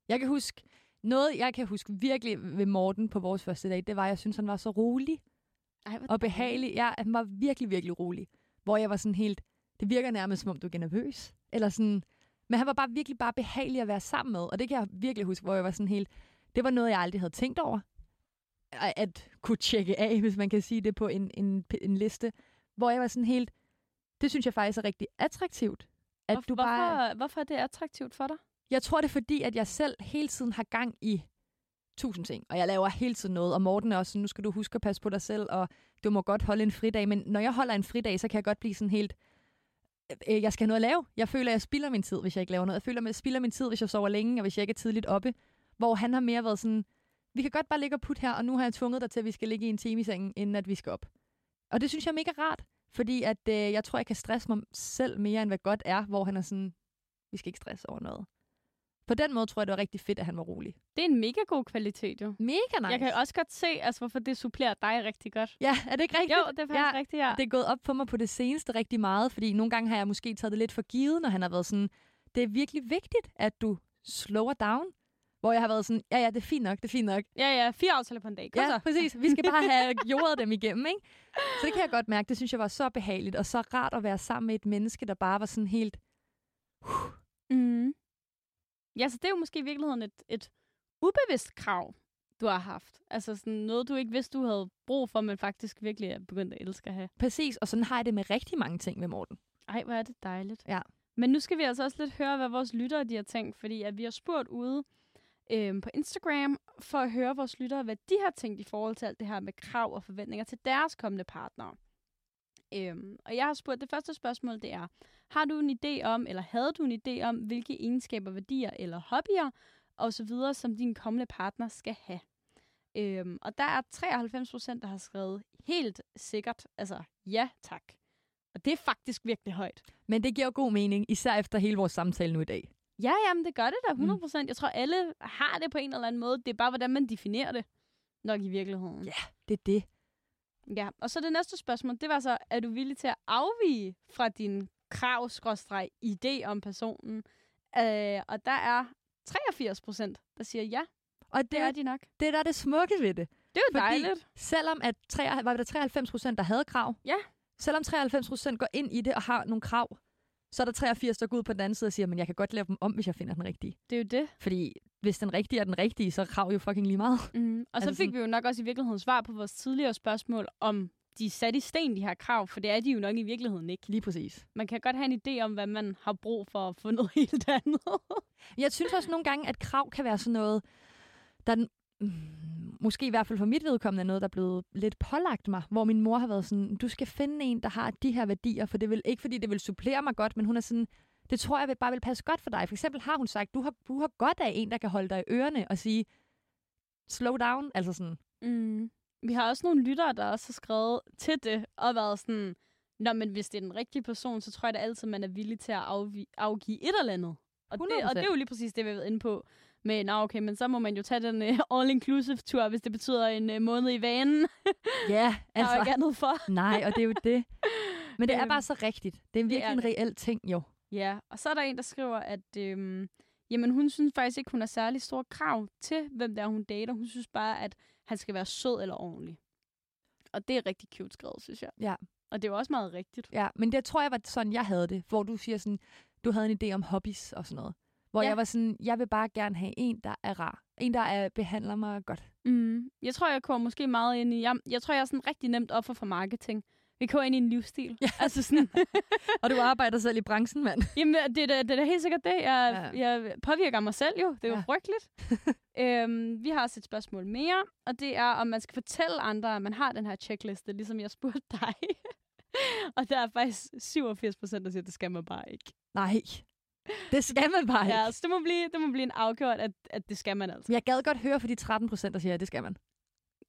Jeg kan huske, noget jeg kan huske virkelig ved Morten på vores første date, det var, at jeg synes, han var så rolig Ej, og behagelig. Ja, han var virkelig, virkelig rolig. Hvor jeg var sådan helt, det virker nærmest som om, du er nervøs. Eller sådan, men han var bare virkelig bare behagelig at være sammen med. Og det kan jeg virkelig huske, hvor jeg var sådan helt, det var noget, jeg aldrig havde tænkt over. At- kunne tjekke af, hvis man kan sige det på en, en, en liste. Hvor jeg var sådan helt, det synes jeg faktisk er rigtig attraktivt. At Hvor, du bare, hvorfor, hvorfor er det attraktivt for dig? jeg tror, det er fordi, at jeg selv hele tiden har gang i tusind ting. Og jeg laver hele tiden noget. Og Morten er også sådan, nu skal du huske at passe på dig selv, og du må godt holde en fridag. Men når jeg holder en fridag, så kan jeg godt blive sådan helt... Øh, jeg skal have noget at lave. Jeg føler, at jeg spilder min tid, hvis jeg ikke laver noget. Jeg føler, at jeg spilder min tid, hvis jeg sover længe, og hvis jeg ikke er tidligt oppe. Hvor han har mere været sådan, vi kan godt bare ligge og putte her, og nu har jeg tvunget dig til, at vi skal ligge i en time i sengen, inden at vi skal op. Og det synes jeg er mega rart, fordi at, øh, jeg tror, jeg kan stresse mig selv mere, end hvad godt er, hvor han er sådan, vi skal ikke stresse over noget. På den måde tror jeg, det var rigtig fedt, at han var rolig. Det er en mega god kvalitet, jo. Mega nice. Jeg kan også godt se, altså, hvorfor det supplerer dig rigtig godt. Ja, er det ikke rigtigt? Jo, det er faktisk Ja, rigtigt, ja. Det er gået op for mig på det seneste rigtig meget, fordi nogle gange har jeg måske taget det lidt for givet, når han har været sådan, det er virkelig vigtigt, at du slower down. Hvor jeg har været sådan, ja, ja, det er fint nok, det er fint nok. Ja, ja, fire aftaler på en dag. Kom Ja, så. præcis. Vi skal bare have jordet dem igennem, ikke? Så det kan jeg godt mærke. Det synes jeg var så behageligt, og så rart at være sammen med et menneske, der bare var sådan helt... Mm. Ja, så det er jo måske i virkeligheden et, et ubevidst krav, du har haft. Altså sådan noget, du ikke vidste, du havde brug for, men faktisk virkelig er begyndt at elske at have. Præcis, og sådan har jeg det med rigtig mange ting med Morten. Ej, hvor er det dejligt. Ja. Men nu skal vi altså også lidt høre, hvad vores lyttere de har tænkt, fordi at vi har spurgt ude øhm, på Instagram for at høre vores lyttere, hvad de har tænkt i forhold til alt det her med krav og forventninger til deres kommende partnere. Øhm, og jeg har spurgt, det første spørgsmål, det er, har du en idé om, eller havde du en idé om, hvilke egenskaber, værdier eller hobbyer, og så videre, som din kommende partner skal have? Øhm, og der er 93 procent, der har skrevet helt sikkert, altså ja tak. Og det er faktisk virkelig højt. Men det giver jo god mening, især efter hele vores samtale nu i dag. Ja, jamen det gør det da 100 procent. Jeg tror, alle har det på en eller anden måde. Det er bare, hvordan man definerer det. Nok i virkeligheden. Ja. Det er det. Ja, og så det næste spørgsmål, det var så, er du villig til at afvige fra din krav idé om personen? Øh, og der er 83 procent, der siger ja, Og det det, er er, de nok. det der er det smukke ved det. Det er jo Fordi- dejligt. Selvom at 3, var det 93 procent, der havde krav. Ja. Selvom 93 procent går ind i det og har nogle krav, så er der 83, der går ud på den anden side og siger, men jeg kan godt lave dem om, hvis jeg finder den rigtige. Det er jo det. Fordi hvis den rigtige er den rigtige, så er krav jo fucking lige meget. Mm. Og så Altså fik sådan- vi jo nok også i virkeligheden svar på vores tidligere spørgsmål, om de er sat i sten, de her krav, for det er de jo nok i virkeligheden ikke. Lige præcis. Man kan godt have en idé om, hvad man har brug for at få noget helt andet. Jeg synes også nogle gange, at krav kan være sådan noget, der den, mm, måske i hvert fald for mit vedkommende er noget, der er blevet lidt pålagt mig, hvor min mor har været sådan, du skal finde en, der har de her værdier, for det vil ikke fordi det vil supplere mig godt, men hun er sådan, Det tror jeg bare vil passe godt for dig. For eksempel har hun sagt, du har, du har godt af en, der kan holde dig i ørerne og sige, slow down, altså sådan. Mm. Vi har også nogle lyttere, der også har skrevet til det, og været sådan, Nå, men hvis det er den rigtige person, så tror jeg da altid, man er villig til at afvi- afgive et eller andet. Og det, og det er jo lige præcis det, vi har været inde på. Men nå, okay, men så må man jo tage den uh, all-inclusive-tur, hvis det betyder en uh, måned i vanen. Ja, altså. Der er jo altså. ikke andet for. Nej, og det er jo det. Men det er Øhm, bare så rigtigt. Det er virkelig er en det. reel ting, jo. Ja, og så er der en, der skriver, at øhm, jamen, hun synes faktisk ikke, hun har særlig store krav til, hvem der hun dater. Hun synes bare, at han skal være sød eller ordentlig. Og det er rigtig cute skrevet, synes jeg. Ja. Og det er jo også meget rigtigt. Ja, men det tror jeg var sådan, jeg havde det. Hvor du siger sådan, du havde en idé om hobbies og sådan noget. Hvor Ja. jeg var sådan, jeg vil bare gerne have en, der er rar. En, der er, behandler mig godt. Mm. Jeg tror, jeg kommer måske meget ind i... Jeg, jeg tror, jeg er sådan rigtig nemt offer for marketing. Vi kommer ind i en livsstil. Ja. Altså sådan, Og du arbejder selv i branchen, mand. jamen, det, er da- det er da helt sikkert det. Jeg, Ja. jeg påvirker mig selv jo. Det er jo Ja. frygteligt. øhm, vi har også et spørgsmål mere, og det er, om man skal fortælle andre, at man har den her checkliste, ligesom jeg spurgte dig. og der er faktisk 87 procent, der siger, at det skal man bare ikke. Nej, det skal man bare ikke. Ja, så det må blive, det må blive en afgjort, at, at det skal man altså. Jeg gad godt høre for de 13 procent, der siger, at det skal man.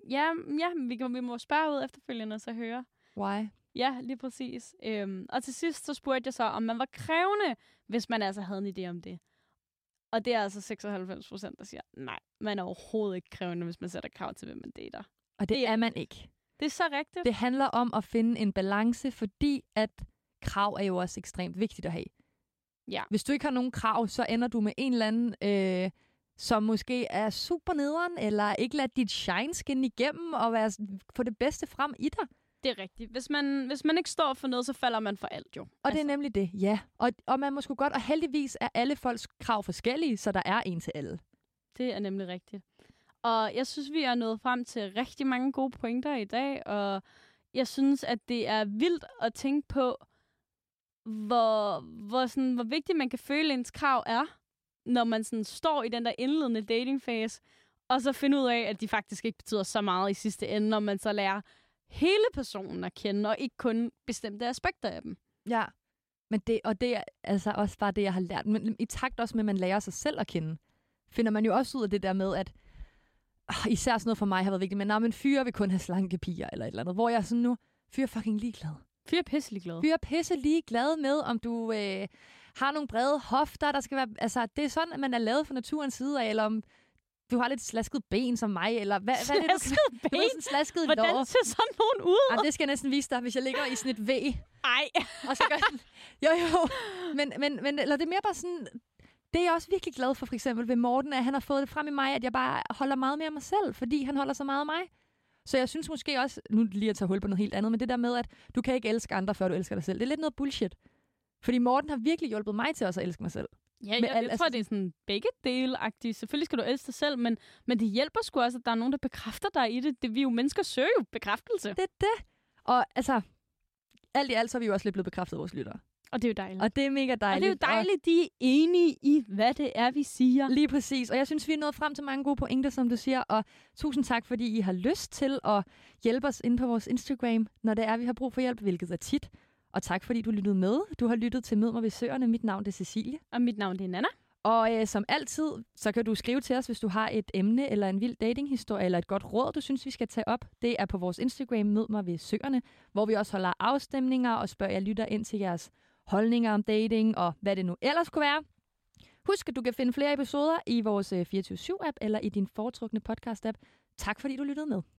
Ja, ja vi, kan, vi må spørge ud efterfølgende og så høre. Why? Ja, lige præcis. Øhm, og til sidst så spurgte jeg så, om man var krævende, hvis man altså havde en idé om det. Og det er altså 96 procent, der siger, nej, man er overhovedet ikke krævende, hvis man sætter krav til, hvem man dater. Og det, Det er- man ikke. Det er så rigtigt. Det handler om at finde en balance, fordi at krav er jo også ekstremt vigtigt at have. Ja. Hvis du ikke har nogen krav, så ender du med en eller anden, øh, som måske er super nederen, eller ikke lader dit shine skin igennem og være, få det bedste frem i dig. Det er rigtigt. Hvis man, hvis man ikke står for noget, så falder man for alt jo. Og altså. det er nemlig det, ja. Og, og man må sgu godt, og heldigvis er alle folks krav forskellige, så der er en til alle. Det er nemlig rigtigt. Og jeg synes, vi er nået frem til rigtig mange gode pointer i dag, og jeg synes, at det er vildt at tænke på, hvor, hvor, sådan, hvor vigtigt man kan føle, ens krav er, når man sådan står i den der indledende datingfase, og så finde ud af, at de faktisk ikke betyder så meget i sidste ende, når man så lærer hele personen at kende, og ikke kun bestemte aspekter af dem. Ja. Men det, og det er altså også bare det, jeg har lært. Men i takt også med, at man lærer sig selv at kende, finder man jo også ud af det der med, at ah, især sådan noget for mig har været vigtigt, men, nej, men fyre vil kun have slanke piger, eller et eller andet, hvor jeg sådan nu, fyre fucking ligeglad. Fyre er pisselig glad. Fyre pisse ligeglad med, om du øh, har nogle brede hofter, der skal være, altså det er sådan, at man er lavet fra naturens side af, eller om du har lidt slasket ben som mig, eller hvad, hvad er det, du Slasket Du ben? har sådan slasket Hvordan lår. ser sådan nogen ud? Jamen, det skal jeg næsten vise dig, hvis jeg ligger i sådan et V. Ej. Og så gør den, jo, jo. Men, men, men eller det er mere bare sådan, det er jeg også virkelig glad for, for eksempel ved Morten, at han har fået det frem i mig, at jeg bare holder meget mere af mig selv, fordi han holder så meget af mig. Så jeg synes måske også, nu lige at tage hul på noget helt andet, men det der med, at du kan ikke elske andre, før du elsker dig selv, det er lidt noget bullshit. Fordi Morten har virkelig hjulpet mig til også at elske mig selv. Ja, jeg, jeg, al- jeg altså tror, det er sådan begge dele-agtigt. Selvfølgelig skal du elske dig selv, men, men det hjælper sgu også, at der er nogen, der bekræfter dig i det. det vi er jo mennesker søger jo bekræftelse. Det er det. Og altså, alt i alt, så er vi jo også lidt blevet bekræftet af vores lyttere. Og det er jo dejligt. Og det er mega og dejligt. det er jo dejligt, de er enige i, hvad det er, vi siger. Lige præcis. Og jeg synes, vi er nået frem til mange gode pointer, som du siger. Og tusind tak, fordi I har lyst til at hjælpe os inde på vores Instagram, når det er, vi har brug for hjælp, hvilket er tit. Og tak, fordi du lyttede med. Du har lyttet til Mød mig ved Søerne. Mit navn er Cecilie. Og mit navn er Nana. Og øh, som altid, så kan du skrive til os, hvis du har et emne eller en vild datinghistorie eller et godt råd, du synes, vi skal tage op. Det er på vores Instagram, Mød mig ved Søerne, hvor vi også holder afstemninger og spørger jer lytter ind til jeres holdninger om dating og hvad det nu ellers kunne være. Husk, at du kan finde flere episoder i vores øh, 24-7-app eller i din foretrukne podcast-app. Tak fordi du lyttede med.